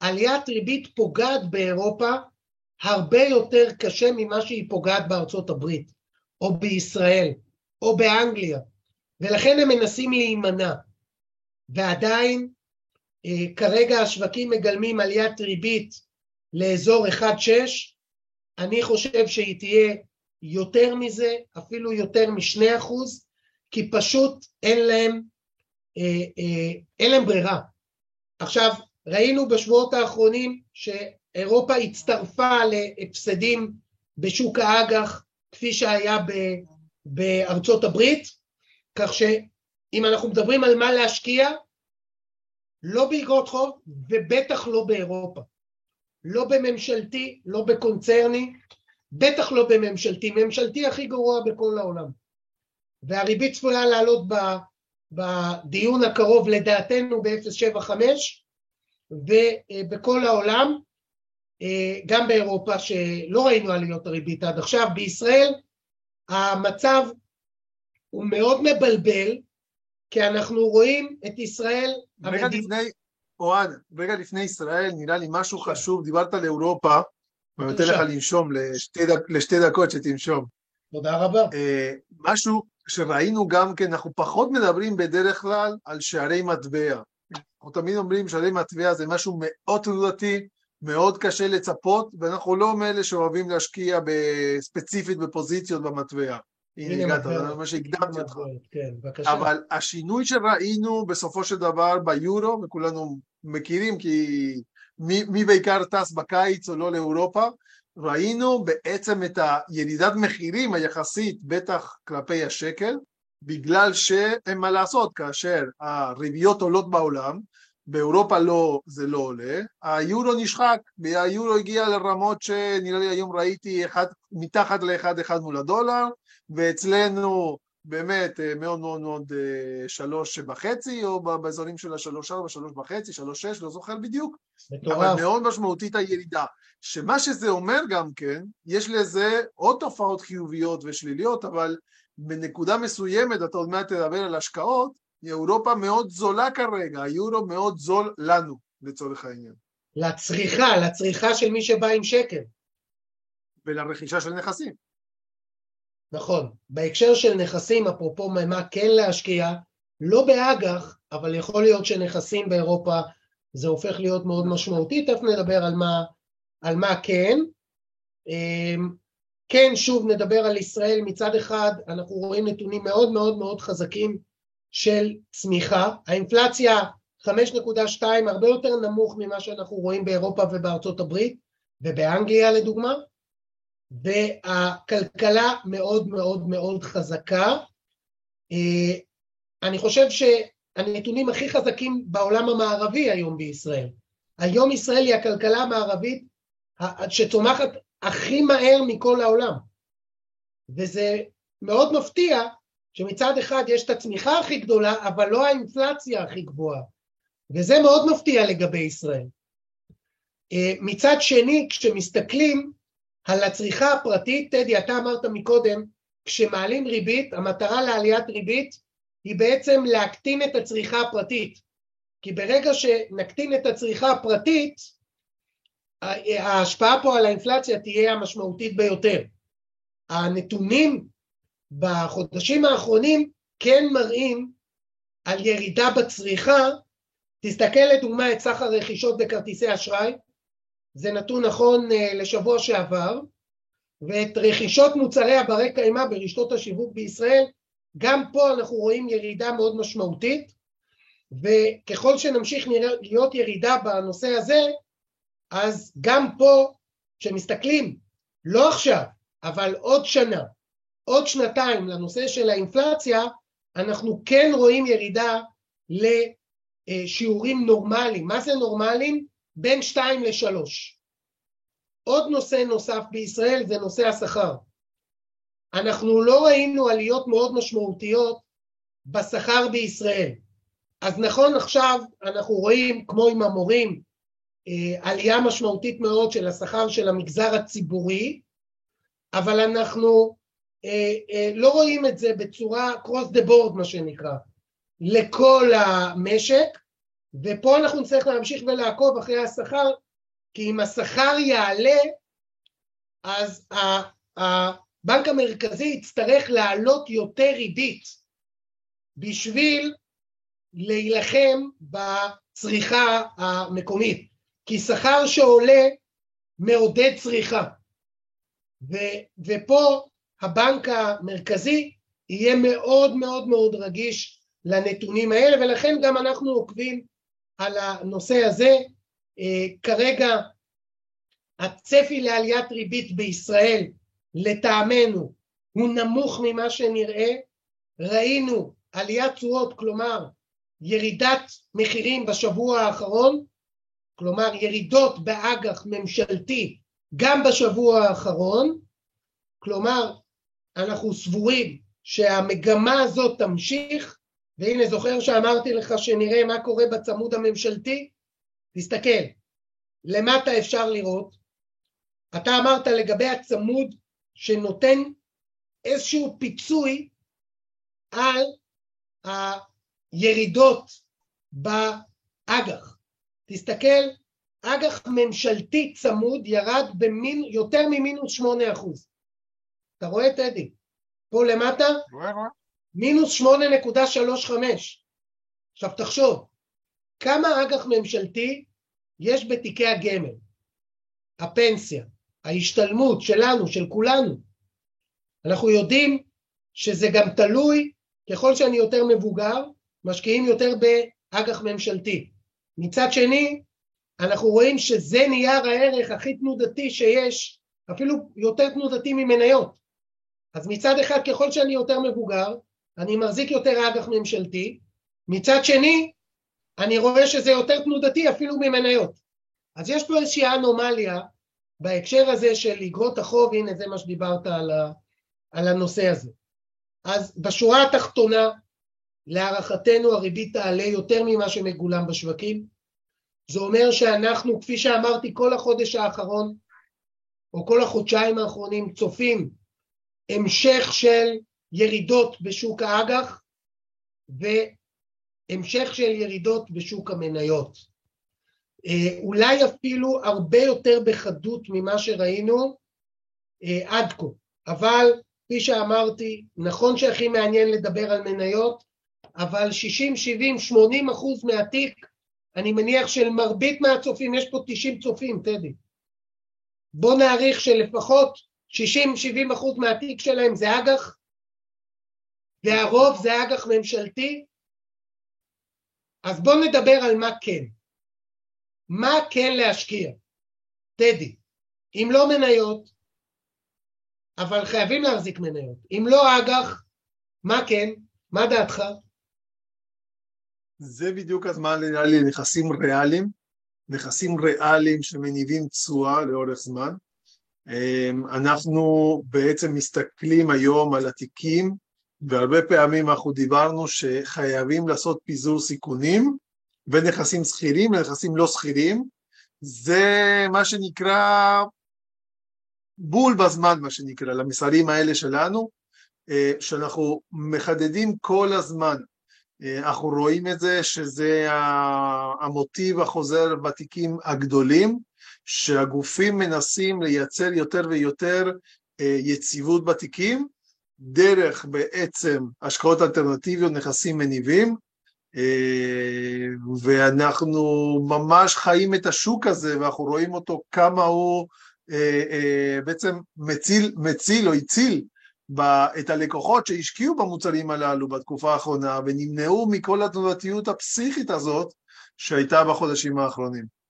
עליית ריבית פוגעת באירופה הרבה יותר קשה ממה שהיא פוגעת בארצות הברית, או בישראל, או באנגליה, ולכן הם מנסים להימנע. ועדיין אה, כרגע השווקים מגלמים עליית ריבית לאזור 1.6, אני חושב שהיא תהיה יותר מזה, אפילו יותר משני אחוז, כי פשוט אין להם, אה, אה, אין להם ברירה. עכשיו, ראינו בשבועות האחרונים שאירופה הצטרפה להפסדים בשוק האג"ח כפי שהיה בארצות הברית, כך שאם אנחנו מדברים על מה להשקיע, לא באגרות חוב ובטח לא באירופה. לא בממשלתי, לא בקונצרני, בטח לא בממשלתי. ממשלתי הכי גרוע בכל העולם. והריבית צפויה לעלות בדיון הקרוב לדעתנו ב-0.75 ובכל העולם, גם באירופה שלא ראינו עליות הריבית עד עכשיו, בישראל המצב הוא מאוד מבלבל, כי אנחנו רואים את ישראל... רגע המדינה... לפני, אוהד, רגע לפני ישראל נראה לי משהו חשוב, דיברת על אירופה, ואני נותן לך לנשום לשתי, דק, לשתי דקות שתנשום. תודה רבה. Uh, משהו שראינו גם כן, אנחנו פחות מדברים בדרך כלל על שערי מטבע. אנחנו תמיד אומרים שערי מטבע זה משהו מאוד תנודתי, מאוד קשה לצפות, ואנחנו לא מאלה שאוהבים להשקיע ספציפית בפוזיציות במטבע. הנה הגעת, זה מה שהקדמתי אותך. כן, בבקשה. אבל השינוי שראינו בסופו של דבר ביורו, וכולנו מכירים כי מי, מי בעיקר טס בקיץ או לא לאירופה, ראינו בעצם את הירידת מחירים היחסית, בטח כלפי השקל, בגלל שאין מה לעשות כאשר הריביות עולות בעולם, באירופה לא, זה לא עולה, היורו נשחק, והיורו הגיע לרמות שנראה לי היום ראיתי אחד, מתחת לאחד אחד מול הדולר, ואצלנו באמת אה, מאוד מאוד מאוד אה, שלוש וחצי, או באזורים של השלוש ארבע, שלוש וחצי, שלוש שש, לא זוכר בדיוק, מטורף. אבל מאוד משמעותית הירידה. שמה שזה אומר גם כן, יש לזה עוד תופעות חיוביות ושליליות, אבל בנקודה מסוימת, אתה עוד מעט תדבר על השקעות, אירופה מאוד זולה כרגע, היורו מאוד זול לנו, לצורך העניין. לצריכה, לצריכה של מי שבא עם שקל. ולרכישה של נכסים. נכון. בהקשר של נכסים, אפרופו מה כן להשקיע, לא באג"ח, אבל יכול להיות שנכסים באירופה זה הופך להיות מאוד משמעותי, תכף נדבר על מה, על מה כן. אמ, כן, שוב נדבר על ישראל, מצד אחד אנחנו רואים נתונים מאוד מאוד מאוד חזקים של צמיחה, האינפלציה 5.2 הרבה יותר נמוך ממה שאנחנו רואים באירופה ובארצות הברית ובאנגליה לדוגמה, והכלכלה מאוד מאוד מאוד חזקה. אה, אני חושב שהנתונים הכי חזקים בעולם המערבי היום בישראל. היום ישראל היא הכלכלה המערבית שצומחת הכי מהר מכל העולם. וזה מאוד מפתיע שמצד אחד יש את הצמיחה הכי גדולה, אבל לא האינפלציה הכי גבוהה. וזה מאוד מפתיע לגבי ישראל. אה, מצד שני, כשמסתכלים על הצריכה הפרטית, טדי, אתה אמרת מקודם, כשמעלים ריבית, המטרה לעליית ריבית היא בעצם להקטין את הצריכה הפרטית. כי ברגע שנקטין את הצריכה הפרטית, ההשפעה פה על האינפלציה תהיה המשמעותית ביותר. הנתונים בחודשים האחרונים כן מראים על ירידה בצריכה, תסתכל לדוגמה את סך הרכישות בכרטיסי אשראי, זה נתון נכון אה, לשבוע שעבר, ואת רכישות מוצרי הברי קיימא ברשתות השיווק בישראל, גם פה אנחנו רואים ירידה מאוד משמעותית, וככל שנמשיך להיות ירידה בנושא הזה, אז גם פה, כשמסתכלים, לא עכשיו, אבל עוד שנה, עוד שנתיים לנושא של האינפלציה, אנחנו כן רואים ירידה לשיעורים נורמליים. מה זה נורמליים? בין 2 ל-3. עוד נושא נוסף בישראל זה נושא השכר. אנחנו לא ראינו עליות מאוד משמעותיות בשכר בישראל. אז נכון עכשיו אנחנו רואים, כמו עם המורים, אה, עלייה משמעותית מאוד של השכר של המגזר הציבורי, אבל אנחנו לא רואים את זה בצורה cross the board מה שנקרא, לכל המשק, ופה אנחנו נצטרך להמשיך ולעקוב אחרי השכר, כי אם השכר יעלה, אז הבנק המרכזי יצטרך להעלות יותר ריבית בשביל להילחם בצריכה המקומית, כי שכר שעולה מעודד צריכה, ו, ופה הבנק המרכזי יהיה מאוד מאוד מאוד רגיש לנתונים האלה ולכן גם אנחנו עוקבים על הנושא הזה. אה, כרגע הצפי לעליית ריבית בישראל לטעמנו הוא נמוך ממה שנראה, ראינו עליית תשואות כלומר ירידת מחירים בשבוע האחרון, כלומר ירידות באג"ח ממשלתי גם בשבוע האחרון, כלומר אנחנו סבורים שהמגמה הזאת תמשיך, והנה זוכר שאמרתי לך שנראה מה קורה בצמוד הממשלתי? תסתכל, למטה אפשר לראות, אתה אמרת לגבי הצמוד שנותן איזשהו פיצוי על הירידות באג"ח. תסתכל, אג"ח ממשלתי צמוד ירד במין, יותר ממינוס שמונה אחוז. אתה רואה, טדי? פה למטה? מינוס שמונה נקודה שלוש חמש. עכשיו תחשוב, כמה אג"ח ממשלתי יש בתיקי הגמל? הפנסיה, ההשתלמות שלנו, של כולנו. אנחנו יודעים שזה גם תלוי, ככל שאני יותר מבוגר, משקיעים יותר באג"ח ממשלתי. מצד שני, אנחנו רואים שזה נייר הערך הכי תנודתי שיש, אפילו יותר תנודתי ממניות. אז מצד אחד ככל שאני יותר מבוגר, אני מחזיק יותר אג"ח ממשלתי, מצד שני אני רואה שזה יותר תנודתי אפילו ממניות. אז יש פה איזושהי אנומליה בהקשר הזה של אגרות החוב, הנה זה מה שדיברת על, ה, על הנושא הזה. אז בשורה התחתונה, להערכתנו הריבית תעלה יותר ממה שמגולם בשווקים, זה אומר שאנחנו, כפי שאמרתי כל החודש האחרון, או כל החודשיים האחרונים, צופים המשך של ירידות בשוק האג"ח והמשך של ירידות בשוק המניות. אה, אולי אפילו הרבה יותר בחדות ממה שראינו אה, עד כה, אבל כפי שאמרתי, נכון שהכי מעניין לדבר על מניות, אבל 60, 70, 80 אחוז מהתיק אני מניח שלמרבית מהצופים, יש פה 90 צופים, טדי. בוא נעריך שלפחות 60-70 אחוז מהתיק שלהם זה אג"ח, והרוב זה אג"ח ממשלתי, אז בוא נדבר על מה כן. מה כן להשקיע? טדי, אם לא מניות, אבל חייבים להחזיק מניות. אם לא אג"ח, מה כן? מה דעתך? זה בדיוק הזמן נראה לי נכסים ריאליים, נכסים ריאליים שמניבים תשואה לאורך זמן. אמ, אנחנו בעצם מסתכלים היום על התיקים והרבה פעמים אנחנו דיברנו שחייבים לעשות פיזור סיכונים בין נכסים שכירים לנכסים לא שכירים. זה מה שנקרא בול בזמן מה שנקרא למסרים האלה שלנו אה, שאנחנו מחדדים כל הזמן. אה, אנחנו רואים את זה שזה המוטיב החוזר בתיקים הגדולים שהגופים מנסים לייצר יותר ויותר אה, יציבות בתיקים, דרך בעצם השקעות אלטרנטיביות, נכסים מניבים, אה, ואנחנו ממש חיים את השוק הזה ואנחנו רואים אותו כמה הוא אה, בעצם מציל, מציל או הציל את הלקוחות שהשקיעו במוצרים הללו בתקופה האחרונה ונמנעו מכל התנודתיות הפסיכית הזאת שהייתה בחודשים האחרונים.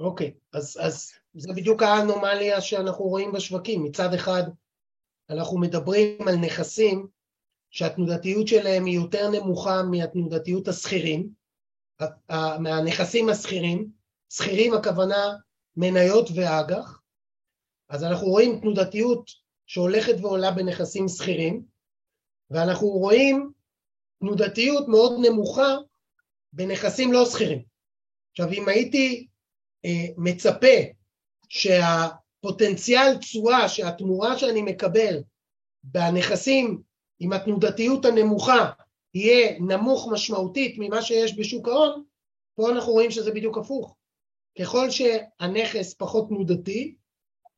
אוקיי, אז, אז זה בדיוק האנומליה שאנחנו רואים בשווקים. מצד אחד, אנחנו מדברים על נכסים שהתנודתיות שלהם היא יותר נמוכה מהתנודתיות השכירים, מהנכסים השכירים, שכירים הכוונה מניות ואג"ח, אז אנחנו רואים תנודתיות שהולכת ועולה בנכסים שכירים, ואנחנו רואים תנודתיות מאוד נמוכה בנכסים לא שכירים. עכשיו אם הייתי מצפה שהפוטנציאל תשואה, שהתמורה שאני מקבל בנכסים עם התנודתיות הנמוכה יהיה נמוך משמעותית ממה שיש בשוק ההון, פה אנחנו רואים שזה בדיוק הפוך. ככל שהנכס פחות תנודתי,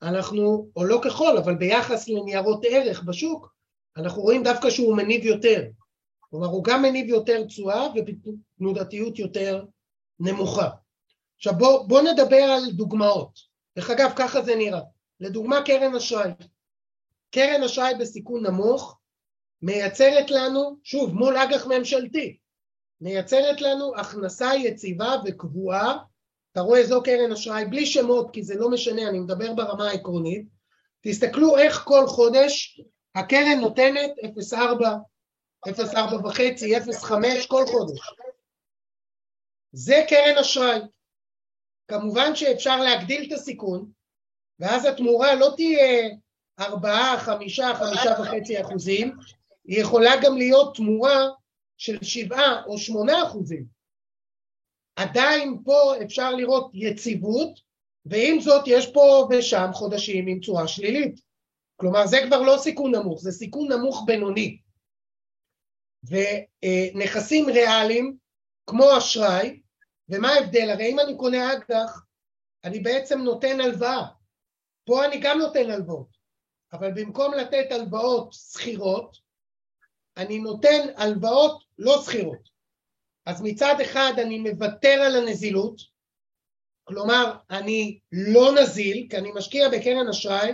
אנחנו, או לא ככל, אבל ביחס לניירות ערך בשוק, אנחנו רואים דווקא שהוא מניב יותר. כלומר, הוא גם מניב יותר תשואה ותנודתיות יותר נמוכה. עכשיו בואו בוא נדבר על דוגמאות. דרך אגב, ככה זה נראה. לדוגמה, קרן אשראי. קרן אשראי בסיכון נמוך מייצרת לנו, שוב, מול אג"ח ממשלתי, מייצרת לנו הכנסה יציבה וקבועה, אתה רואה זו קרן אשראי, בלי שמות כי זה לא משנה, אני מדבר ברמה העקרונית, תסתכלו איך כל חודש הקרן נותנת 0.4, 0.4 וחצי, 0.5 כל חודש. זה קרן אשראי. כמובן שאפשר להגדיל את הסיכון, ואז התמורה לא תהיה 4, 5, 5.5 אחוזים, היא יכולה גם להיות תמורה של 7 או 8 אחוזים. עדיין פה אפשר לראות יציבות, ועם זאת יש פה ושם חודשים עם תשואה שלילית. כלומר זה כבר לא סיכון נמוך, זה סיכון נמוך בינוני. ונכסים ריאליים כמו אשראי, ומה ההבדל? הרי אם אני קונה אג"ח, אני בעצם נותן הלוואה. פה אני גם נותן הלוואות, אבל במקום לתת הלוואות שכירות, אני נותן הלוואות לא שכירות. אז מצד אחד אני מוותר על הנזילות, כלומר אני לא נזיל, כי אני משקיע בקרן אשראי,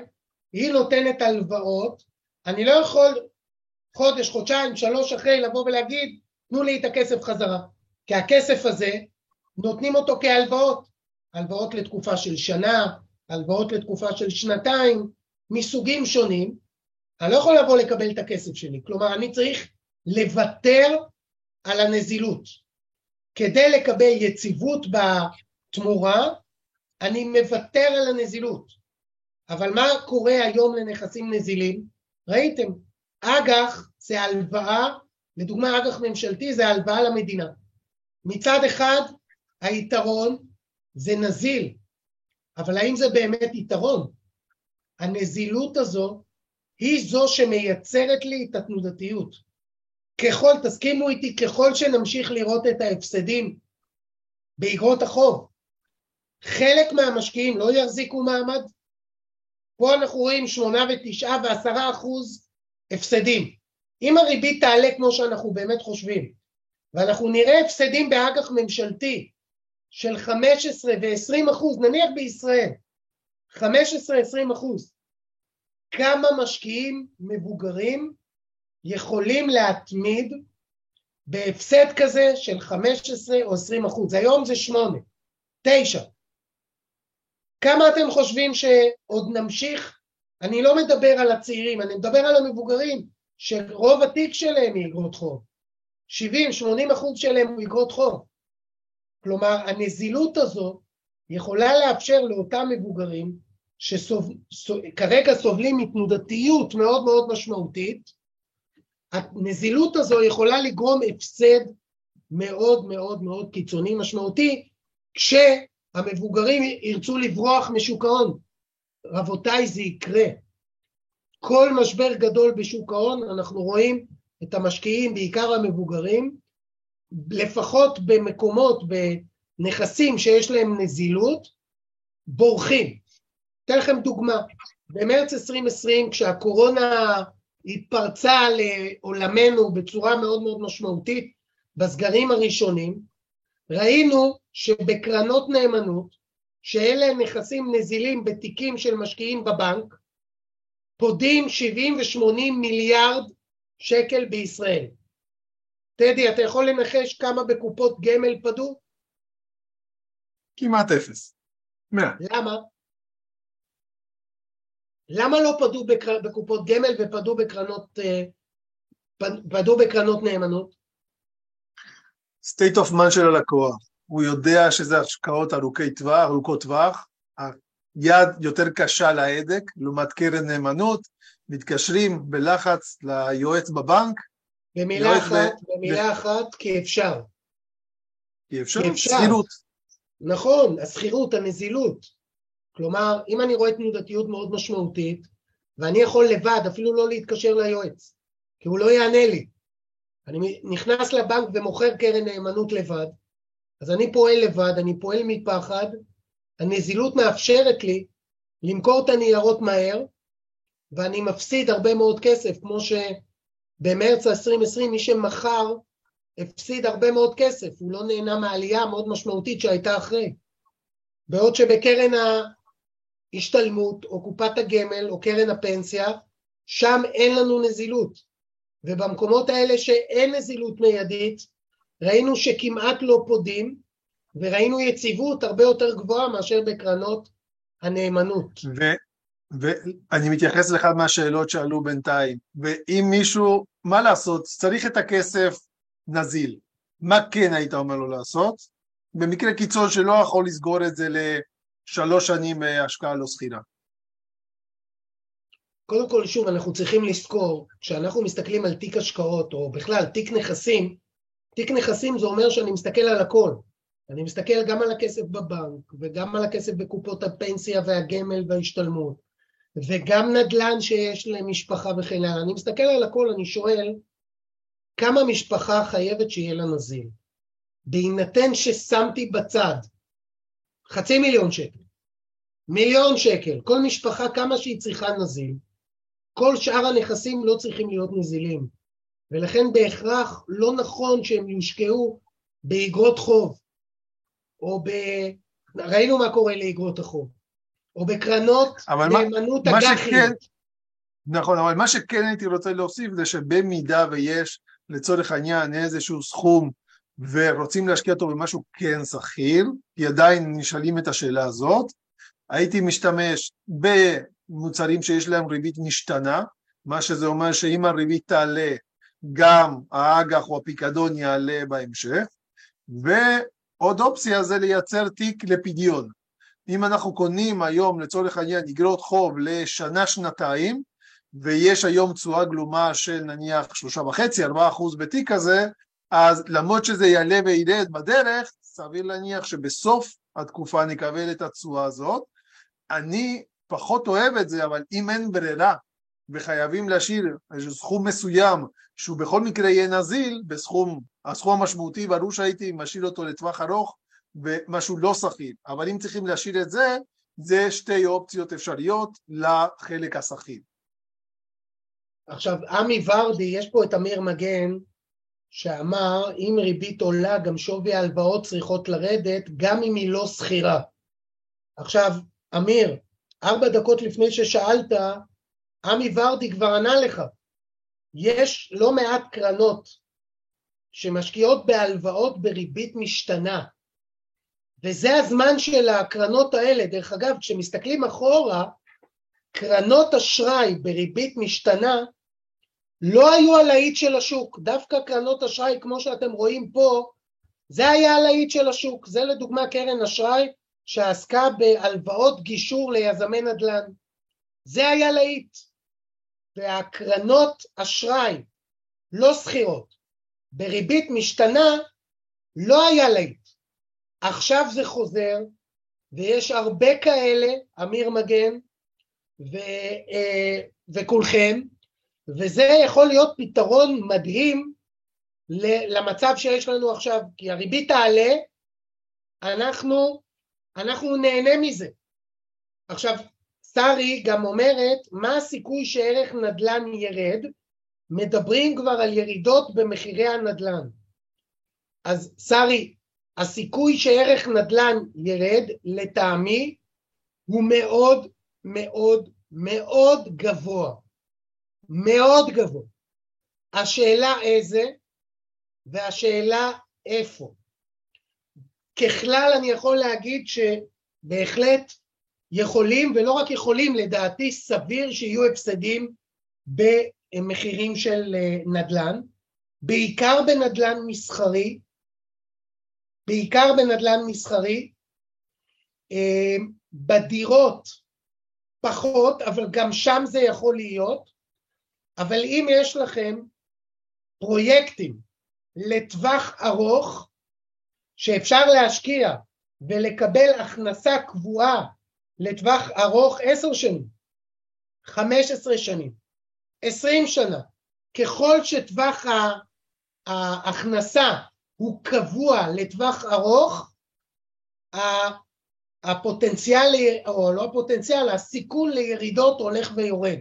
היא נותנת הלוואות, אני לא יכול חודש, חודשיים, שלוש אחרי לבוא ולהגיד תנו לי את הכסף חזרה, כי הכסף הזה נותנים אותו כהלוואות, הלוואות לתקופה של שנה, הלוואות לתקופה של שנתיים, מסוגים שונים, אני לא יכול לבוא לקבל את הכסף שלי, כלומר אני צריך לוותר על הנזילות. כדי לקבל יציבות בתמורה, אני מוותר על הנזילות. אבל מה קורה היום לנכסים נזילים? ראיתם, אג"ח זה הלוואה, לדוגמה אג"ח ממשלתי זה הלוואה למדינה. מצד אחד היתרון זה נזיל, אבל האם זה באמת יתרון? הנזילות הזו היא זו שמייצרת לי את התנודתיות. ככל, תסכימו איתי, ככל שנמשיך לראות את ההפסדים באגרות החוב, חלק מהמשקיעים לא יחזיקו מעמד. פה אנחנו רואים שמונה ותשעה ועשרה אחוז הפסדים. אם הריבית תעלה כמו שאנחנו באמת חושבים, ואנחנו נראה הפסדים באג"ח ממשלתי של 15 ו-20 אחוז, נניח בישראל, 15-20 אחוז, כמה משקיעים מבוגרים יכולים להתמיד בהפסד כזה של 15 או 20 אחוז, היום זה 8, 9. כמה אתם חושבים שעוד נמשיך? אני לא מדבר על הצעירים, אני מדבר על המבוגרים, שרוב התיק שלהם היא אגרות חוב. 70-80 אחוז שלהם הוא אגרות חוב. כלומר, הנזילות הזו יכולה לאפשר לאותם מבוגרים שכרגע סובלים מתנודתיות מאוד מאוד משמעותית, הנזילות הזו יכולה לגרום הפסד מאוד מאוד מאוד קיצוני משמעותי כשהמבוגרים ירצו לברוח משוק ההון. רבותיי, זה יקרה. כל משבר גדול בשוק ההון, אנחנו רואים את המשקיעים, בעיקר המבוגרים, לפחות במקומות, נכסים שיש להם נזילות בורחים. אתן לכם דוגמה, במרץ 2020 כשהקורונה התפרצה לעולמנו בצורה מאוד מאוד משמעותית בסגרים הראשונים, ראינו שבקרנות נאמנות, שאלה נכסים נזילים בתיקים של משקיעים בבנק, פודים 70 ו-80 מיליארד שקל בישראל. טדי, אתה יכול לנחש כמה בקופות גמל פדו? כמעט אפס. מאה. למה? למה לא פדו בקר... בקופות גמל ופדו בקרנות, אה, פדו בקרנות נאמנות? state of mind של הלקוח. הוא יודע שזה השקעות ארוכי טווח, ארוכות טווח, היד יותר קשה להדק, לעומת קרן נאמנות, מתקשרים בלחץ ליועץ בבנק. במילה אחת, ב... במילה ב... אחת, כי אפשר. כי אפשר, שכירות. נכון, השכירות, הנזילות. כלומר, אם אני רואה תנודתיות מאוד משמעותית, ואני יכול לבד, אפילו לא להתקשר ליועץ, כי הוא לא יענה לי. אני נכנס לבנק ומוכר קרן נאמנות לבד, אז אני פועל לבד, אני פועל מפחד, הנזילות מאפשרת לי למכור את הניירות מהר, ואני מפסיד הרבה מאוד כסף, כמו שבמרץ 2020 מי שמכר הפסיד הרבה מאוד כסף, הוא לא נהנה מהעלייה המאוד משמעותית שהייתה אחרי. בעוד שבקרן ההשתלמות, או קופת הגמל, או קרן הפנסיה, שם אין לנו נזילות. ובמקומות האלה שאין נזילות מיידית, ראינו שכמעט לא פודים, וראינו יציבות הרבה יותר גבוהה מאשר בקרנות הנאמנות. ואני מתייחס לאחד מהשאלות שעלו בינתיים, ואם מישהו, מה לעשות, צריך את הכסף נזיל, מה כן היית אומר לו לעשות? במקרה קיצון שלא יכול לסגור את זה לשלוש שנים אה, השקעה לא סחירה. קודם כל, שוב, אנחנו צריכים לזכור, כשאנחנו מסתכלים על תיק השקעות, או בכלל תיק נכסים, תיק נכסים זה אומר שאני מסתכל על הכל. אני מסתכל גם על הכסף בבנק, וגם על הכסף בקופות הפנסיה והגמל וההשתלמות, וגם נדל"ן שיש למשפחה וכן הלאה. אני מסתכל על הכל, אני שואל, כמה משפחה חייבת שיהיה לה נזיל? בהינתן ששמתי בצד חצי מיליון שקל, מיליון שקל, כל משפחה כמה שהיא צריכה נזיל, כל שאר הנכסים לא צריכים להיות נזילים, ולכן בהכרח לא נכון שהם יושקעו באגרות חוב, או ב... ראינו מה קורה לאגרות החוב, או בקרנות נאמנות אג"חיות. נכון, אבל מה שכן הייתי רוצה להוסיף זה שבמידה ויש לצורך העניין איזשהו סכום ורוצים להשקיע אותו במשהו כן שכיר, כי עדיין נשאלים את השאלה הזאת, הייתי משתמש במוצרים שיש להם ריבית משתנה, מה שזה אומר שאם הריבית תעלה גם האג"ח או הפיקדון יעלה בהמשך, ועוד אופציה זה לייצר תיק לפדיון. אם אנחנו קונים היום לצורך העניין אגרות חוב לשנה-שנתיים, ויש היום תשואה גלומה של נניח שלושה וחצי, ארבעה אחוז בתיק הזה, אז למרות שזה יעלה וירד בדרך, סביר להניח שבסוף התקופה נקבל את התשואה הזאת. אני פחות אוהב את זה, אבל אם אין ברירה וחייבים להשאיר איזה סכום מסוים שהוא בכל מקרה יהיה נזיל, בסכום, הסכום המשמעותי ברור שהייתי משאיר אותו לטווח ארוך ומשהו לא שכיר, אבל אם צריכים להשאיר את זה, זה שתי אופציות אפשריות לחלק השכיר. עכשיו, עמי ורדי, יש פה את אמיר מגן, שאמר, אם ריבית עולה, גם שווי ההלוואות צריכות לרדת, גם אם היא לא שכירה. עכשיו, אמיר, ארבע דקות לפני ששאלת, עמי ורדי כבר ענה לך. יש לא מעט קרנות שמשקיעות בהלוואות בריבית משתנה, וזה הזמן של הקרנות האלה. דרך אגב, כשמסתכלים אחורה, קרנות אשראי בריבית משתנה לא היו הלהיט של השוק, דווקא קרנות אשראי כמו שאתם רואים פה, זה היה הלהיט של השוק, זה לדוגמה קרן אשראי שעסקה בהלוואות גישור ליזמי נדל"ן, זה היה להיט, והקרנות אשראי לא שכירות בריבית משתנה לא היה להיט, עכשיו זה חוזר ויש הרבה כאלה, אמיר מגן ו, אה, וכולכם, וזה יכול להיות פתרון מדהים למצב שיש לנו עכשיו, כי הריבית תעלה, אנחנו, אנחנו נהנה מזה. עכשיו, שרי גם אומרת, מה הסיכוי שערך נדל"ן ירד? מדברים כבר על ירידות במחירי הנדל"ן. אז שרי, הסיכוי שערך נדל"ן ירד, לטעמי, הוא מאוד מאוד מאוד גבוה. מאוד גבוה. השאלה איזה, והשאלה איפה. ככלל אני יכול להגיד שבהחלט יכולים, ולא רק יכולים, לדעתי סביר שיהיו הפסדים במחירים של אה, נדל"ן, בעיקר בנדל"ן מסחרי, בעיקר בנדל"ן מסחרי, אה, בדירות פחות, אבל גם שם זה יכול להיות, אבל אם יש לכם פרויקטים לטווח ארוך שאפשר להשקיע ולקבל הכנסה קבועה לטווח ארוך עשר שנים, חמש עשרה שנים, עשרים שנה, ככל שטווח ההכנסה הוא קבוע לטווח ארוך, הפוטנציאל, או לא הפוטנציאל, הסיכון לירידות הולך ויורד.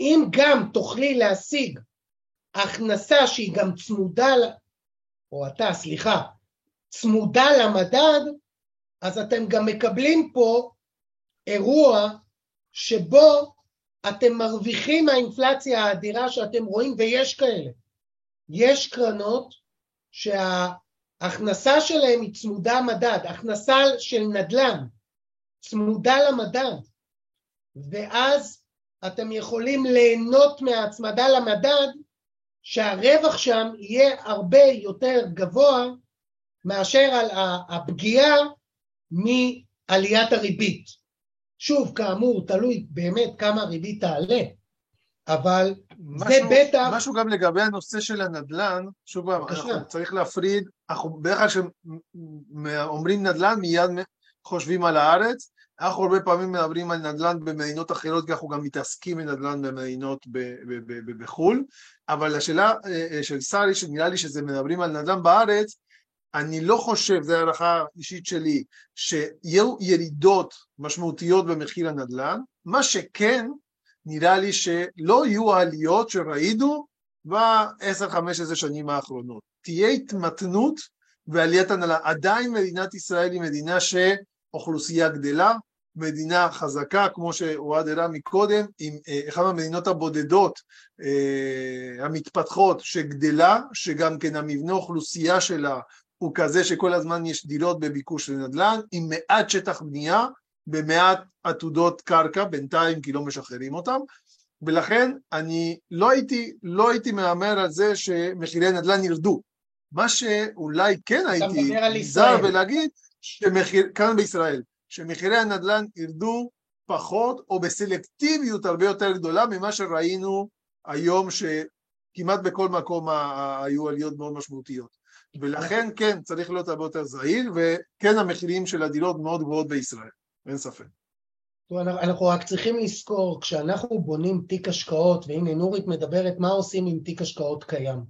אם גם תוכלי להשיג הכנסה שהיא גם צמודה, או אתה, סליחה, צמודה למדד, אז אתם גם מקבלים פה אירוע שבו אתם מרוויחים מהאינפלציה האדירה שאתם רואים, ויש כאלה. יש קרנות שההכנסה שלהם היא צמודה מדד, הכנסה של נדל"ן צמודה למדד, ואז אתם יכולים ליהנות מההצמדה למדד, שהרווח שם יהיה הרבה יותר גבוה מאשר על הפגיעה מעליית הריבית. שוב, כאמור, תלוי באמת כמה הריבית תעלה, אבל משהו, זה בטח... משהו גם לגבי הנושא של הנדל"ן, שוב פעם, צריך להפריד, אנחנו בדרך כלל כשאומרים נדל"ן מיד חושבים על הארץ, אנחנו הרבה פעמים מדברים על נדל"ן במדינות אחרות, כי אנחנו גם מתעסקים בנדל"ן במדינות בחו"ל, אבל השאלה אה, אה, של שרי, שנראה לי שזה מדברים על נדל"ן בארץ, אני לא חושב, זו הערכה אישית שלי, שיהיו ירידות משמעותיות במחיר הנדל"ן, מה שכן, נראה לי שלא יהיו העליות שראינו ב-10-15 שנים האחרונות. תהיה התמתנות ועליית הנדל"ן. עדיין מדינת ישראל היא מדינה שאוכלוסייה גדלה, מדינה חזקה, כמו שאוהד הראה מקודם, עם אה, אחת המדינות הבודדות אה, המתפתחות שגדלה, שגם כן המבנה אוכלוסייה שלה הוא כזה שכל הזמן יש דירות בביקוש לנדל"ן, עם מעט שטח בנייה, במעט עתודות קרקע, בינתיים כי לא משחררים אותם, ולכן אני לא הייתי, לא הייתי מהמר על זה שמחירי נדל"ן ירדו. מה שאולי כן הייתי נזהר ולהגיד, שמחיר, כאן בישראל, שמחירי הנדל"ן ירדו פחות או בסלקטיביות הרבה יותר גדולה ממה שראינו היום שכמעט בכל מקום היו עליות מאוד משמעותיות. ולכן כן, צריך להיות הרבה יותר זהיר, וכן המחירים של הדירות מאוד גבוהות בישראל, אין ספק. אנחנו רק צריכים לזכור, כשאנחנו בונים תיק השקעות, והנה נורית מדברת מה עושים עם תיק השקעות קיים.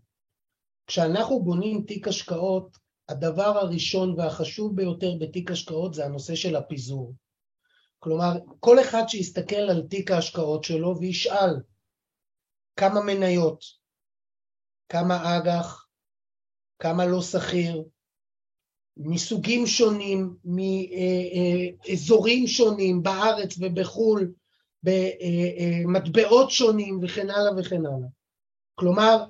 כשאנחנו בונים תיק השקעות, הדבר הראשון והחשוב ביותר בתיק השקעות זה הנושא של הפיזור. כלומר, כל אחד שיסתכל על תיק ההשקעות שלו וישאל כמה מניות, כמה אג"ח, כמה לא שכיר, מסוגים שונים, מאזורים שונים בארץ ובחו"ל, במטבעות שונים וכן הלאה וכן הלאה. כלומר,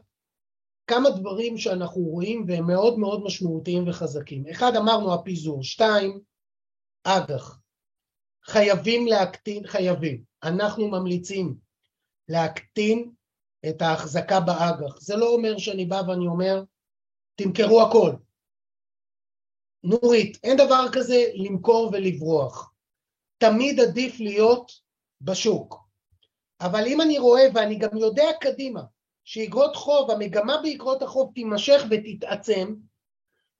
כמה דברים שאנחנו רואים והם מאוד מאוד משמעותיים וחזקים. אחד, אמרנו הפיזור. שתיים, אג"ח. חייבים להקטין, חייבים. אנחנו ממליצים להקטין את ההחזקה באג"ח. זה לא אומר שאני בא ואני אומר, תמכרו הכל. נורית, אין דבר כזה למכור ולברוח. תמיד עדיף להיות בשוק. אבל אם אני רואה, ואני גם יודע קדימה, שאיגרות חוב, המגמה באיגרות החוב תימשך ותתעצם,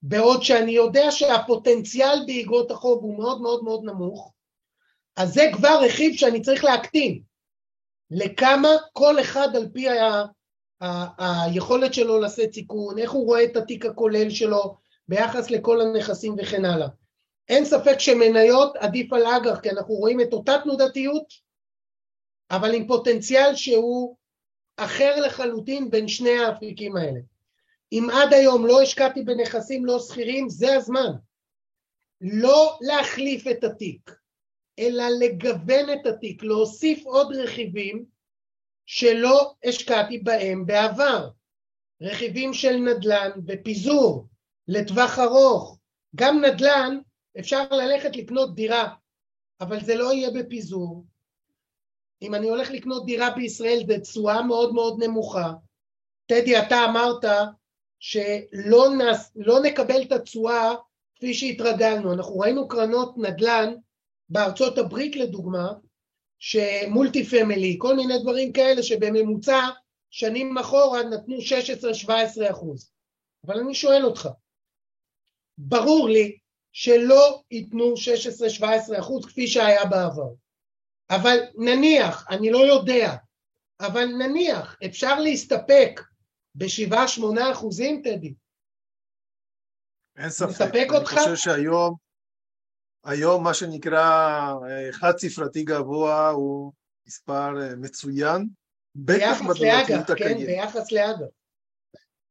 בעוד שאני יודע שהפוטנציאל באיגרות החוב הוא מאוד מאוד מאוד נמוך, אז זה כבר רכיב שאני צריך להקטין. לכמה כל אחד על פי ה... היכולת שלו לשאת סיכון, איך הוא רואה את התיק הכולל שלו, ביחס לכל הנכסים וכן הלאה. אין ספק שמניות עדיף על אג"ח, כי אנחנו רואים את אותה תנודתיות, אבל עם פוטנציאל שהוא אחר לחלוטין בין שני האפיקים האלה. אם עד היום לא השקעתי בנכסים לא שכירים, זה הזמן. לא להחליף את התיק, אלא לגוון את התיק, להוסיף עוד רכיבים שלא השקעתי בהם בעבר. רכיבים של נדל"ן בפיזור, לטווח ארוך. גם נדל"ן אפשר ללכת לקנות דירה, אבל זה לא יהיה בפיזור. אם אני הולך לקנות דירה בישראל זה תשואה מאוד מאוד נמוכה. טדי, אתה אמרת שלא נס, לא נקבל את התשואה כפי שהתרגלנו. אנחנו ראינו קרנות נדל"ן בארצות הברית לדוגמה, שמולטי פמילי, כל מיני דברים כאלה שבממוצע שנים אחורה נתנו 16-17 אחוז. אבל אני שואל אותך, ברור לי שלא ייתנו 16-17 אחוז כפי שהיה בעבר. אבל נניח, אני לא יודע, אבל נניח, אפשר להסתפק בשבעה שמונה אחוזים, טדי? אין ספק. מספק אותך? אני חושב שהיום, היום מה שנקרא אה, חד ספרתי גבוה הוא מספר אה, מצוין, בטח לאג"ח, כן? הקיימת. ביחס לאג"ח.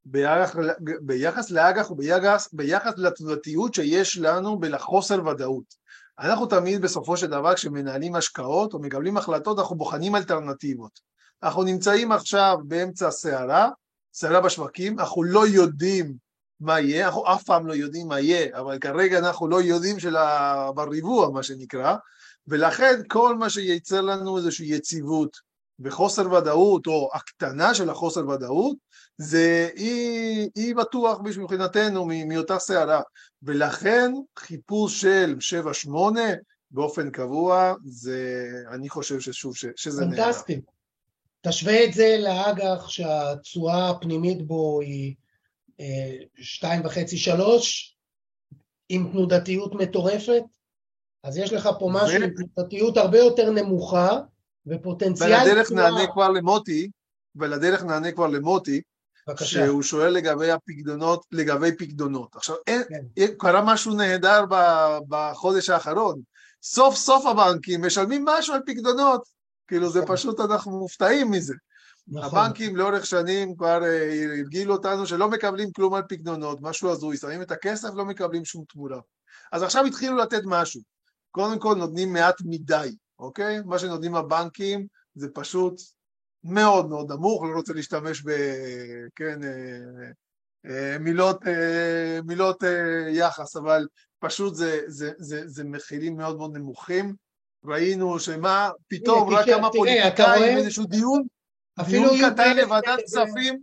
ביחס, ביחס לאג"ח וביחס ביחס לתנודתיות שיש לנו ולחוסר ודאות. אנחנו תמיד בסופו של דבר כשמנהלים השקעות או מקבלים החלטות אנחנו בוחנים אלטרנטיבות. אנחנו נמצאים עכשיו באמצע הסערה, סערה בשווקים, אנחנו לא יודעים מה יהיה, אנחנו אף פעם לא יודעים מה יהיה, אבל כרגע אנחנו לא יודעים של. בריבוע מה שנקרא, ולכן כל מה שייצר לנו איזושהי יציבות וחוסר ודאות או הקטנה של החוסר ודאות זה אי, אי בטוח מבחינתנו מאותה סערה ולכן חיפוש של 7-8 באופן קבוע זה אני חושב ששוב ש, שזה נהדר. פנטסטי. תשווה את זה לאג"ח שהתשואה הפנימית בו היא אה, שתיים וחצי שלוש עם תנודתיות מטורפת, אז יש לך פה משהו עם תנודתיות הרבה יותר נמוכה ופוטנציאל ולדרך נענה כבר למוטי ולדרך נענה כבר למוטי בבקשה. שהוא שואל לגבי הפקדונות, לגבי פקדונות. עכשיו, אין, כן. קרה משהו נהדר בחודש האחרון. סוף סוף הבנקים משלמים משהו על פקדונות. כאילו זה. פשוט, אנחנו מופתעים מזה. נכון. הבנקים לאורך שנים כבר אה, הרגילו אותנו שלא מקבלים כלום על פקדונות, משהו הזוי, שמים את הכסף, לא מקבלים שום תמורה. אז עכשיו התחילו לתת משהו. קודם כל נותנים מעט מדי, אוקיי? מה שנותנים הבנקים זה פשוט מאוד מאוד נמוך, לא רוצה להשתמש ב... כן, אה, אה, מילות, אה, מילות אה, יחס, אבל פשוט זה, זה, זה, זה מחירים מאוד מאוד נמוכים. ראינו שמה, פתאום רק כמה פוליטיקאים? איזשהו דיון, אפילו דיון קטן לוועדת כספים,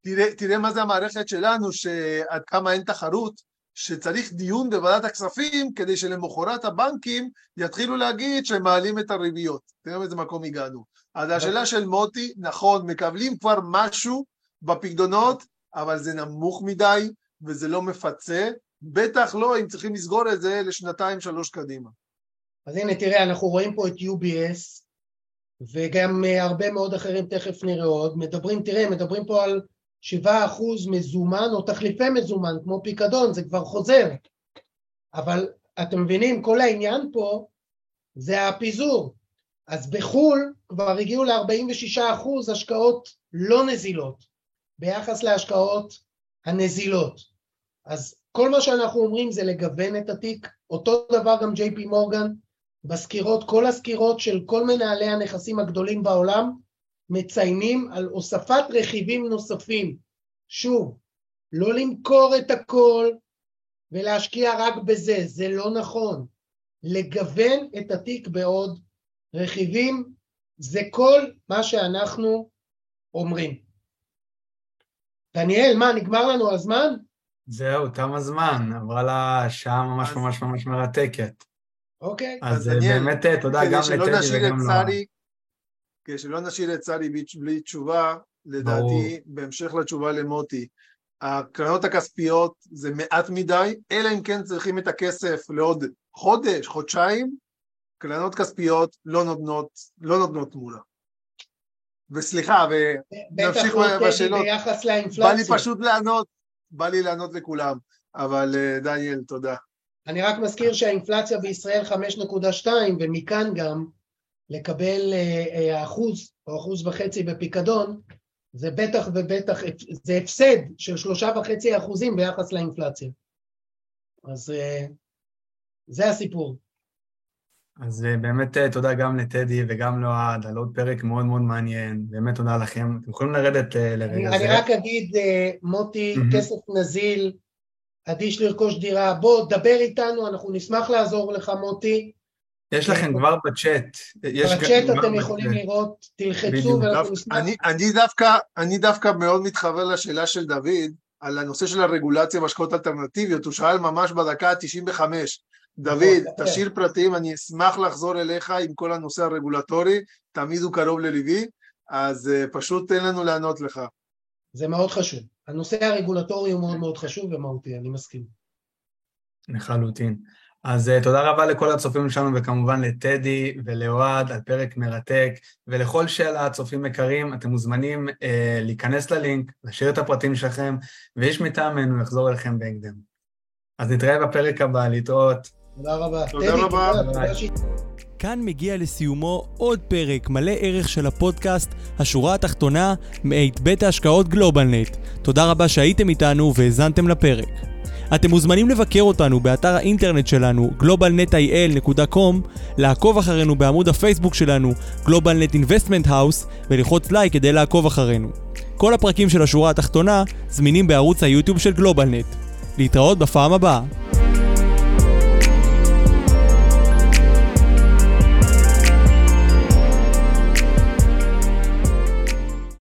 תראה, תראה מה זה המערכת שלנו, שעד כמה אין תחרות, שצריך דיון בוועדת הכספים כדי שלמחרת הבנקים יתחילו להגיד שהם מעלים את הריביות. תראה באיזה מקום הגענו. אז השאלה של מוטי, נכון, מקבלים כבר משהו בפקדונות, אבל זה נמוך מדי וזה לא מפצה, בטח לא אם צריכים לסגור את זה לשנתיים שלוש קדימה. אז הנה תראה, אנחנו רואים פה את UBS וגם אה, הרבה מאוד אחרים, תכף נראה עוד, מדברים, תראה, מדברים פה על 7% מזומן או תחליפי מזומן, כמו פיקדון, זה כבר חוזר. אבל אתם מבינים, כל העניין פה זה הפיזור. אז בחו"ל כבר הגיעו ל-46% השקעות לא נזילות, ביחס להשקעות הנזילות. אז כל מה שאנחנו אומרים זה לגוון את התיק, אותו דבר גם ג'יי פי מורגן, בסקירות, כל הסקירות של כל מנהלי הנכסים הגדולים בעולם מציינים על הוספת רכיבים נוספים. שוב, לא למכור את הכל ולהשקיע רק בזה, זה לא נכון. לגוון את התיק בעוד רכיבים, זה כל מה שאנחנו אומרים. דניאל, מה, נגמר לנו הזמן? זהו, תם הזמן, עברה לה שעה ממש אז- ממש ממש מרתקת. אוקיי. אז אה, דניאל, באמת תודה גם כדי שלא לטדי נשאיר את וגם לא... כדי שלא נשאיר את שרי בלי- בלי תשובה, לדעתי, בהמשך לתשובה למוטי, הקרנות הכספיות זה מעט מדי, אלא אם כן צריכים את הכסף לעוד חודש, חודשיים, קרנות כספיות לא נותנות, לא נותנות תמורה. וסליחה, בטח נמשיך לא בשאלות. ביחס בא לי לאינפלציה. פשוט לענות, בא לי לענות לכולם. אבל אה, דניאל, תודה. אני רק מזכיר שהאינפלציה בישראל 5.2, ומכאן גם לקבל אה, אה, אחוז או אחוז וחצי בפיקדון, זה בטח ובטח, זה הפסד של שלושה וחצי אחוזים ביחס לאינפלציה. אז אה, זה הסיפור. אז באמת תודה גם לטדי וגם לאוהד על עוד פרק מאוד מאוד מעניין, באמת תודה לכם. אתם יכולים לרדת לרגע אני, זה. אני רק אגיד, מוטי, מהמם. כסף נזיל, אדיש לרכוש דירה, בוא, דבר איתנו, אנחנו נשמח לעזור לך, מוטי. יש לכם כבר בצ'אט. בצ'אט אתם. יכולים לראות, תלחצו. ואנחנו נשמח. אני, דווקא, מאוד מתחבר לשאלה של דוד על הנושא של הרגולציה בהשקעות אלטרנטיביות, הוא שאל ממש בדקה ה-95. דוד, נכון, תשאיר פרטים, אני אשמח לחזור אליך עם כל הנושא הרגולטורי, תמיד הוא קרוב לליבי, אז uh, פשוט תן לנו לענות לך. זה מאוד חשוב. הנושא הרגולטורי הוא מאוד מאוד חשוב ומהותי, אני מסכים. לחלוטין. אז uh, תודה רבה לכל הצופים שלנו, וכמובן לטדי ולאוהד על פרק מרתק, ולכל שאלה הצופים יקרים, אתם מוזמנים uh, להיכנס ללינק, להשאיר את הפרטים שלכם, ואיש מטעמנו יחזור אליכם בהקדם. אז נתראה בפרק הבא, להתראות. תודה רבה. תודה טדי, רבה. כאן מגיע לסיומו עוד פרק מלא ערך של הפודקאסט השורה התחתונה מאת בית ההשקעות גלובלנט. תודה רבה שהייתם איתנו והאזנתם לפרק. אתם מוזמנים לבקר אותנו באתר האינטרנט שלנו globalnetil.com, לעקוב אחרינו בעמוד הפייסבוק שלנו GlobalNet Investment House וללחוץ לייק כדי לעקוב אחרינו. כל הפרקים של השורה התחתונה זמינים בערוץ היוטיוב של גלובלנט. להתראות בפעם הבאה.